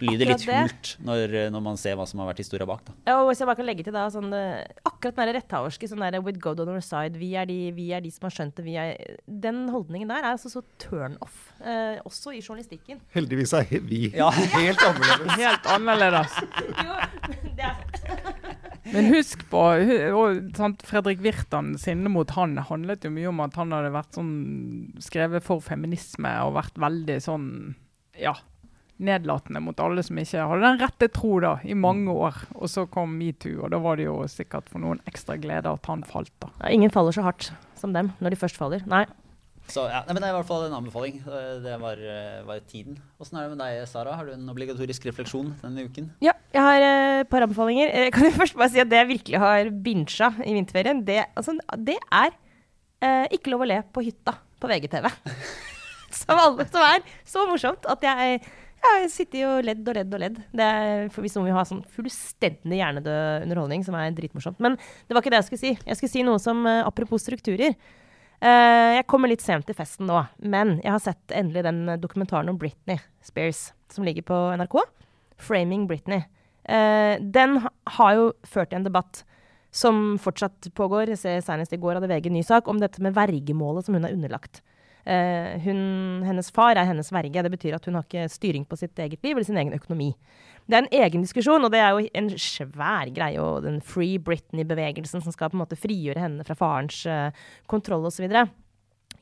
lyder litt hult når, når man ser hva som har vært historia bak. Da. Ja, og hvis jeg bare kan legge til da, sånn, eh, Akkurat den retthaverske sånn der, with God on our side, vi er, de, vi er de som har skjønt det, vi er Den holdningen der er altså så turn off, eh, også i journalistikken. Heldigvis er vi Ja. helt annerledes. Helt annerledes. Jo, det er Men husk på og, sant, Fredrik Virtan sinne mot han handlet jo mye om at han hadde vært sånn skrevet for feminisme og vært veldig sånn ja, nedlatende mot alle som ikke hadde den rette tro da, i mange år. Og så kom metoo, og da var det jo sikkert for noen ekstra glede at han falt. da. Ja, Ingen faller så hardt som dem når de først faller. Nei. Så ja, nei, men Det er i hvert fall en anbefaling. Eh, Det var, eh, var tiden. Åssen er det med deg, Sara? Har du en obligatorisk refleksjon denne uken? Ja, jeg har eh, et par anbefalinger. Eh, kan jeg først bare si at det jeg virkelig har bincha i vinterferien, det, altså, det er eh, ikke lov å le på hytta på VGTV. som, alle, som er så morsomt at jeg jeg har sittet og ledd og ledd og ledd. Det er, for Hvis noen vil ha sånn fullstendig hjernedød underholdning, som er dritmorsomt. Men det var ikke det jeg skulle si. Jeg skulle si noe som eh, apropos strukturer. Eh, jeg kommer litt sent til festen nå, men jeg har sett endelig den dokumentaren om Britney Spears som ligger på NRK. 'Framing Britney'. Eh, den har jo ført til en debatt som fortsatt pågår. Jeg ser Senest i går hadde VG en ny sak om dette med vergemålet som hun er underlagt. Eh, hun, hennes far er hennes verge. Det betyr at hun har ikke styring på sitt eget liv eller sin egen økonomi. Det er en egen diskusjon, og det er jo en svær greie. Og den Free Britney-bevegelsen som skal på en måte frigjøre henne fra farens uh, kontroll osv.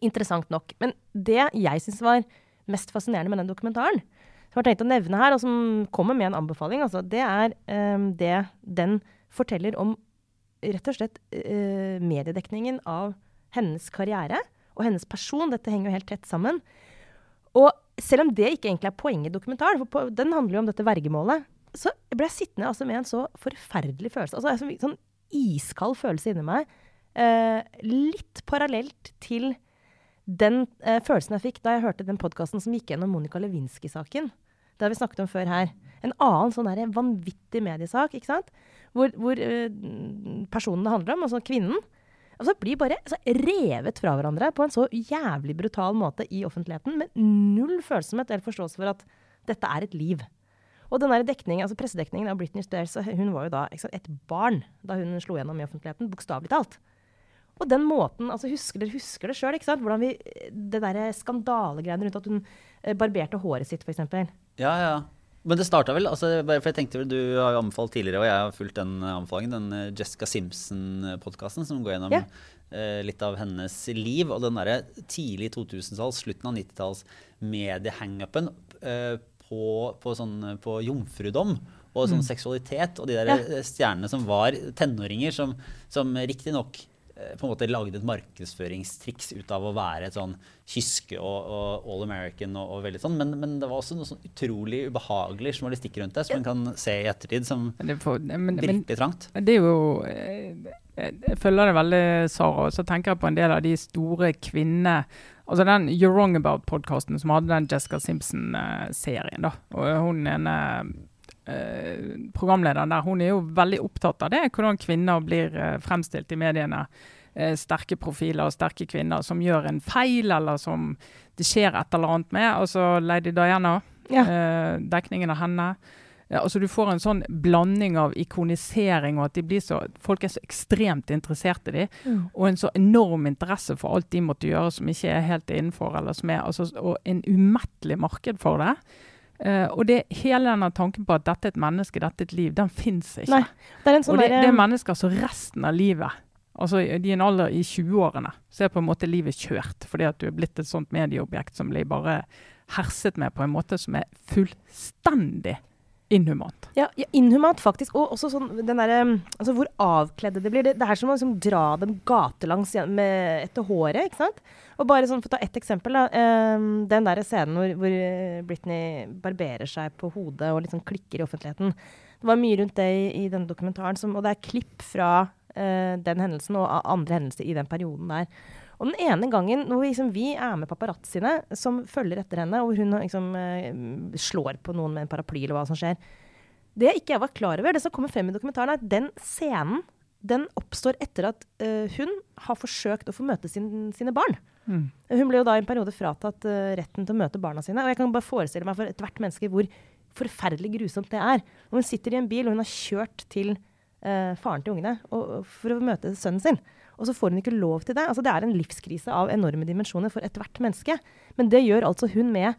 Interessant nok. Men det jeg syns var mest fascinerende med den dokumentaren, som jeg har tenkt å nevne her, og som kommer med en anbefaling, altså, det er um, det den forteller om rett og slett uh, mediedekningen av hennes karriere og hennes person. Dette henger jo helt tett sammen. Og selv om det ikke egentlig er poenget i dokumentaren, for på, den handler jo om dette vergemålet, så ble jeg sittende altså med en så forferdelig følelse. Altså en sånn iskald følelse inni meg. Eh, litt parallelt til den eh, følelsen jeg fikk da jeg hørte den podkasten som gikk gjennom Monica Lewinsky-saken. Det har vi snakket om før her. En annen sånn der vanvittig mediesak, ikke sant? Hvor, hvor eh, personen det handler om, altså kvinnen, altså blir bare altså, revet fra hverandre på en så jævlig brutal måte i offentligheten, med null følsomhet eller forståelse for at dette er et liv. Og den der dekningen, altså pressedekningen av Britney Spears, hun var jo da sant, et barn da hun slo gjennom i offentligheten, bokstavelig talt. Og den måten, altså husker Dere husker det sjøl, hvordan vi Det der skandalegreiene rundt at hun eh, barberte håret sitt, f.eks. Ja, ja. Men det starta vel altså, bare for jeg tenkte vel, Du har jo anbefalt tidligere, og jeg har fulgt den anbefalingen, den eh, Jessica Simpson-podkasten som går gjennom Ja. eh, litt av hennes liv. Og den derre tidlig 2000-talls, slutten av 90-talls mediehangupen eh, på, på, sånn, på jomfrudom. Og sånn seksualitet, og de der eh, stjernene som var tenåringer, som, som riktignok på en måte lagde et markedsføringstriks ut av å være et sånn kyske og, og all American og, og veldig sånn, men, men det var også noe sånn utrolig ubehagelig journalistikk rundt det, som man kan se i ettertid som virkelig trangt. det er jo eh, Jeg følger det veldig, Sara. Og så tenker jeg på en del av de store kvinnene Altså den You're Wrong About-podkasten som hadde den Jessica Simpson-serien. da. Og hun ene eh, programlederen der, hun er jo veldig opptatt av det. Hvordan kvinner blir eh, fremstilt i mediene. Eh, sterke profiler og sterke kvinner som gjør en feil, eller som det skjer et eller annet med. Altså Lady Diana, Ja. eh, dekningen av henne. Ja, altså Du får en sånn blanding av ikonisering og at de blir så, folk er så ekstremt interessert i dem. Mm. Og en så enorm interesse for alt de måtte gjøre som ikke er helt innenfor. eller som er, altså, Og en umettelig marked for det. Eh, og det hele denne tanken på at dette er et menneske, dette er et liv, den fins ikke. Nei, Det er en sånn og det, det er mennesker som resten av livet Altså i i en alder i 20-årene, så er på en måte livet kjørt. Fordi at du er blitt et sånt medieobjekt som blir bare herset med på en måte som er fullstendig inhumant. Ja, ja, inhumant faktisk. Og også sånn den derre Altså hvor avkledde det blir. Det, det er som å liksom dra dem gatelangs med, etter håret, ikke sant. Og bare sånn, for å ta ett eksempel, da. Um, den der scenen hvor, hvor eh, Britney barberer seg på hodet og liksom klikker i offentligheten. Det var mye rundt det i, i denne dokumentaren, som, og det er klipp fra uh, den hendelsen og andre hendelser i den perioden der. Og den ene gangen hvor liksom, vi er med paparazziene som følger etter henne, og hun liksom, eh, slår på noen med en paraply eller hva som skjer Det jeg ikke var klar over, det som kommer frem i dokumentaren, er at den scenen den oppstår etter at uh, hun har forsøkt å få møte sin, sine barn. Mm. Hun ble jo da i en periode fratatt uh, retten til å møte barna sine. Og jeg kan bare forestille meg for ethvert menneske hvor forferdelig grusomt det er. Og hun sitter i en bil, og hun har kjørt til uh, faren til ungene og, og for å møte sønnen sin. Og så får hun ikke lov til det. Altså, det er en livskrise av enorme dimensjoner for ethvert menneske. Men det gjør altså hun med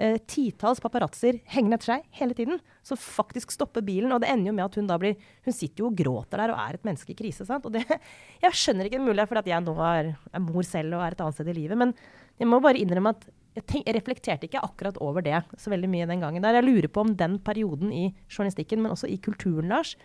eh, titalls paparazzoer hengende etter seg hele tiden. Som faktisk stopper bilen. Og det ender jo med at hun da blir Hun sitter jo og gråter der og er et menneske i krise. sant? Og det, jeg skjønner ikke det mulig, for at jeg nå er, er mor selv og er et annet sted i livet. Men jeg må bare innrømme at jeg, tenk, jeg reflekterte ikke akkurat over det så veldig mye den gangen. der. Jeg lurer på om den perioden i journalistikken, men også i kulturen, Lars,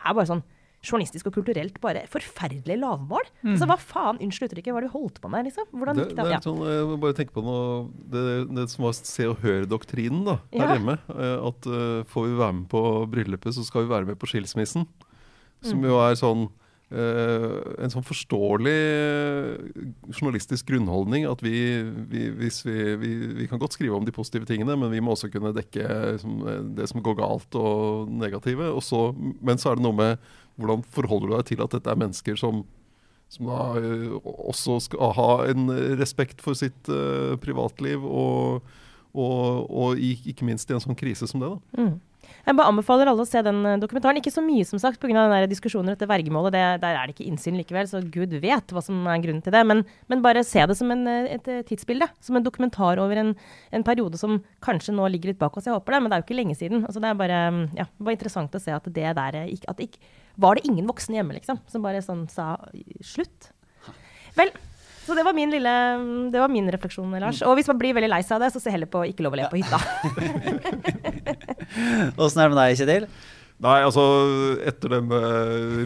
er bare sånn journalistisk og kulturelt bare forferdelig lavmål. Altså, hva faen, unnskyld uttrykket, hva har du holdt på med, liksom? Hvordan Det, gikk det det? er Ja. sånn, jeg må bare tenke på noe Det, det som var Se og Hør-doktrinen da, her Ja. hjemme. eh, At uh, får vi være med på bryllupet, så skal vi være med på skilsmissen. Som Mm. jo er sånn Uh, en sånn forståelig eh, journalistisk grunnholdning at vi, vi, hvis vi, vi, vi kan godt skrive om de positive tingene, men vi må også kunne dekke liksom, eh, det som går galt og negative. Og så, men så er det noe med hvordan forholder du deg til at dette er mennesker som som da eh, også skal ha en respekt for sitt uh, privatliv, og, og, og ikke minst i en sånn krise som det. da. Mm. Jeg bare anbefaler alle å se den eh, dokumentaren. Ikke så mye, som sagt, pga. diskusjonen etter vergemålet. Det, der er det ikke innsyn likevel, så gud vet hva som er grunnen til det. Men, men bare se det som en, et tidsbilde. Som en dokumentar over en, en periode som kanskje nå ligger litt bak oss. Jeg håper det, men det er jo ikke lenge siden. Altså, det er bare, mm, ja, bare interessant å se at det der ikke, Var det ingen voksne hjemme, liksom, som bare sånn sa slutt? Vel. Så det var min lille, mm, det var min refleksjon, Lars. Og hvis man blir veldig lei seg av det, så se heller på Ikke lov å le på hytta. Åssen er det med deg, Kjetil? Nei, altså etter denne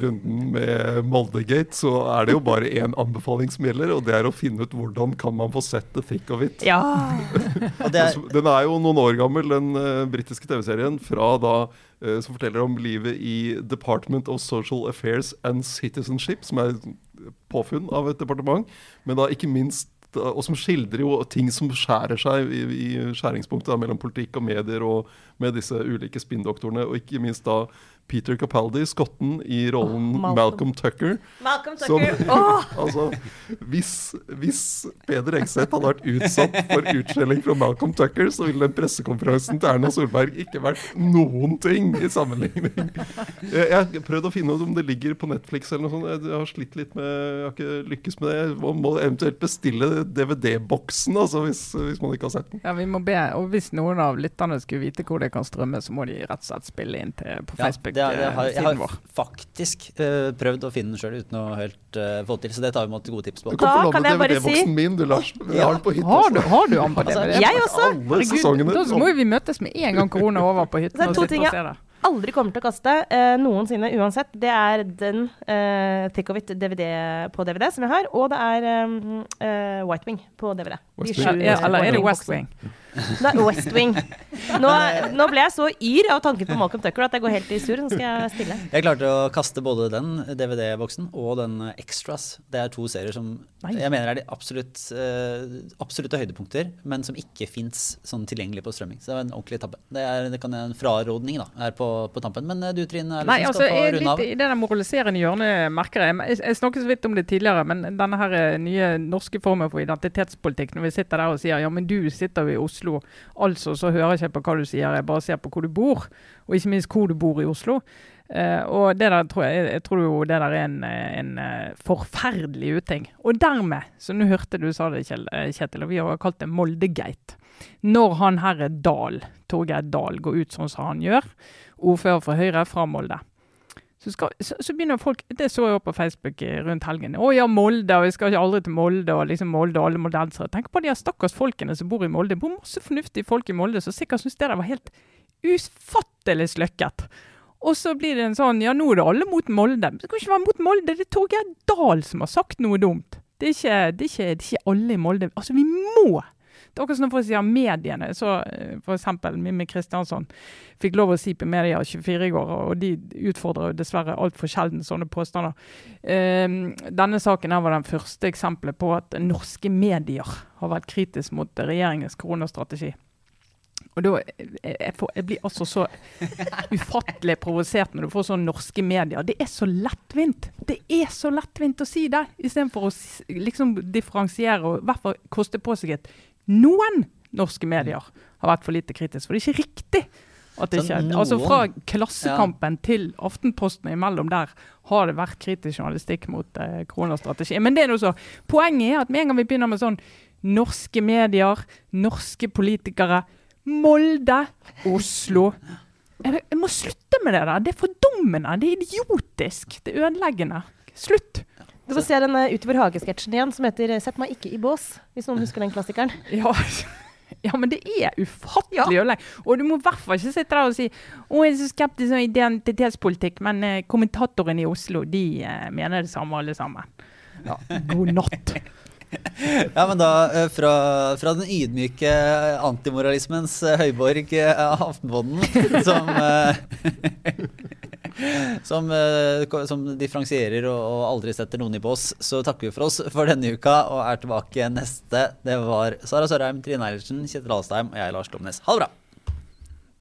runden med Moldegate, så er det jo bare én anbefaling som gjelder, og det er å finne ut hvordan kan man få sett The Thick of It. Ja. Er, Den er jo noen år gammel, den uh, britiske TV-serien, fra da uh, som forteller om livet i Department of Social Affairs and Citizenship, som er påfunn av et departement, men da ikke minst og som skildrer jo ting som skjærer seg i, i skjæringspunktet da, mellom politikk og medier og med disse ulike spinndoktorene, og ikke minst da Peter Capaldi, skotten, i rollen oh, Malcolm. Malcolm. Tucker. Malcolm Som- Tucker. Åh! Altså, hvis, hvis Peder Engseth hadde vært utsatt for utskjelling fra Malcolm Tucker, så ville den pressekonferansen til Erna Solberg ikke vært noen ting i sammenligning. Jeg har prøvd å finne ut om det ligger på Netflix eller noe sånt. Jeg- har slitt litt med Jeg har ikke lykkes med det. Man må eventuelt bestille DVD-boksen, altså, hvis, hvis man ikke har sett den. Ja, vi må be, og Hvis noen av lytterne skulle vite hvor det kan strømme, så må de rett og slett spille inn til, på ja, det, er- det har, jeg har faktisk uh, prøvd å finne den sjøl uten å helt uh, få til, så det tar vi imot gode tips på. Du kan Da få kan låne jeg bare DVD-boksen min, du, Lars. Vi har den på hytta. Har du, har du han på Altså, Jeg også. Alle sesongene. Da må vi møtes med en gang korona er over på hytten. Det er to ting, det. aldri kommer til å kaste uh, noensinne uansett, det er den uh, Thick of It DVD på DVD som jeg har, og det er um, uh, White Wing på DVD. Wing. Ja, ja, eller er det West Wing? Wing? Det er West Wing. Nå, nå ble jeg så yr av tanken på Malcolm Tucker at jeg går helt i sur. Nå skal jeg stille. Jeg klarte å kaste både den DVD-boksen og den Extras. Det er to serier som Nei. jeg mener er de absolutt, eh, absolutte høydepunkter, men som ikke fins sånn tilgjengelig på strømming. Så det var en ordentlig tabbe. Det, er, det kan være en frarådning da, her på, på tampen. Men eh, du Trine, er Nei, liksom altså, skal få er runde av. i det der moraliserende hjørnet, merker jeg. Jeg, jeg snakket så vidt om det tidligere, men denne her eh, nye norske formen for identitetspolitikk, når vi sitter der og sier ja, men du sitter jo i Oslo, altså så hører jeg ikke på hva du sier, jeg bare ser på hvor du bor, og ikke minst hvor du bor i Oslo. Uh, og det der tror jeg, jeg tror jo det der er en, en eh, forferdelig uting. Og dermed, så nå hørte du sa det, eh, Kjetil, og vi har kalt det Moldegate. Når han herre Dahl, Torgeir Dahl, går ut sånn som han gjør, ordfører for Høyre fra Molde, så, skal, så, så begynner folk Det så jeg også på Facebook eh, rundt helgen. 'Å ja, Molde, og vi skal ikke aldri til Molde', og liksom Molde og alle moldensere. Tenk på de her stakkars folkene som bor i Molde. Det bor masse fornuftige folk i Molde som sikkert syns det der var helt ufattelig sløkket. Og så blir det en sånn Ja, nå er det alle mot Molde. Det kan ikke være mot Molde. Det er Torgeir Dahl som har sagt noe dumt. Det er ikke, det er ikke, det er ikke alle i Molde. Altså, vi må! Akkurat som for å si mediene. Så f.eks. for eksempel Mimmi Kristiansson fikk lov å si på Media 24 i går, og de utfordrer jo dessverre altfor sjelden sånne påstander. Eh, denne saken her var den første eksempelet på at norske medier har vært kritisk mot regjeringens koronastrategi. Og da, jeg, jeg, får, jeg blir altså så ufattelig provosert når du får sånne norske medier. Det er så lettvint! Det er så lettvint å si det, istedenfor å liksom differensiere og i hvert fall koste på seg et Noen norske medier har vært for lite kritisk, for det er ikke riktig. At det ikke, er... altså Fra Klassekampen til Aftenposten imellom der har det vært kritisk journalistikk mot eh, koronastrategien. Men det er noe så. Poenget er at med en gang vi begynner med sånn norske medier, norske politikere, Molde, Oslo jeg, jeg må slutte med det der. Det er fordummende. Det er idiotisk. Det er ødeleggende. Slutt. Du får se den uh, Utover hage-sketsjen igjen som heter eh, 'Sett meg ikke i bås', hvis noen husker den klassikeren. Ja. Ja, men det er ufattelig ødeleggende. Og du må i hvert fall ikke sitte der og si å, jeg er så skeptisk til identitetspolitikk, men eh, kommentatorene i Oslo de eh, mener det samme, alle sammen. Ja, God natt. Ja, men da eh, fra, fra den ydmyke antimoralismens eh, høyborg eh, Aftenpodden, som eh, som, eh, som differensierer og, og aldri setter noen i bås, så takker vi for oss for denne uka og er tilbake neste. Det var Sara Sørheim, Trine Eilertsen, Kjetil Alstheim og jeg, Lars Glomnes. Ha det bra!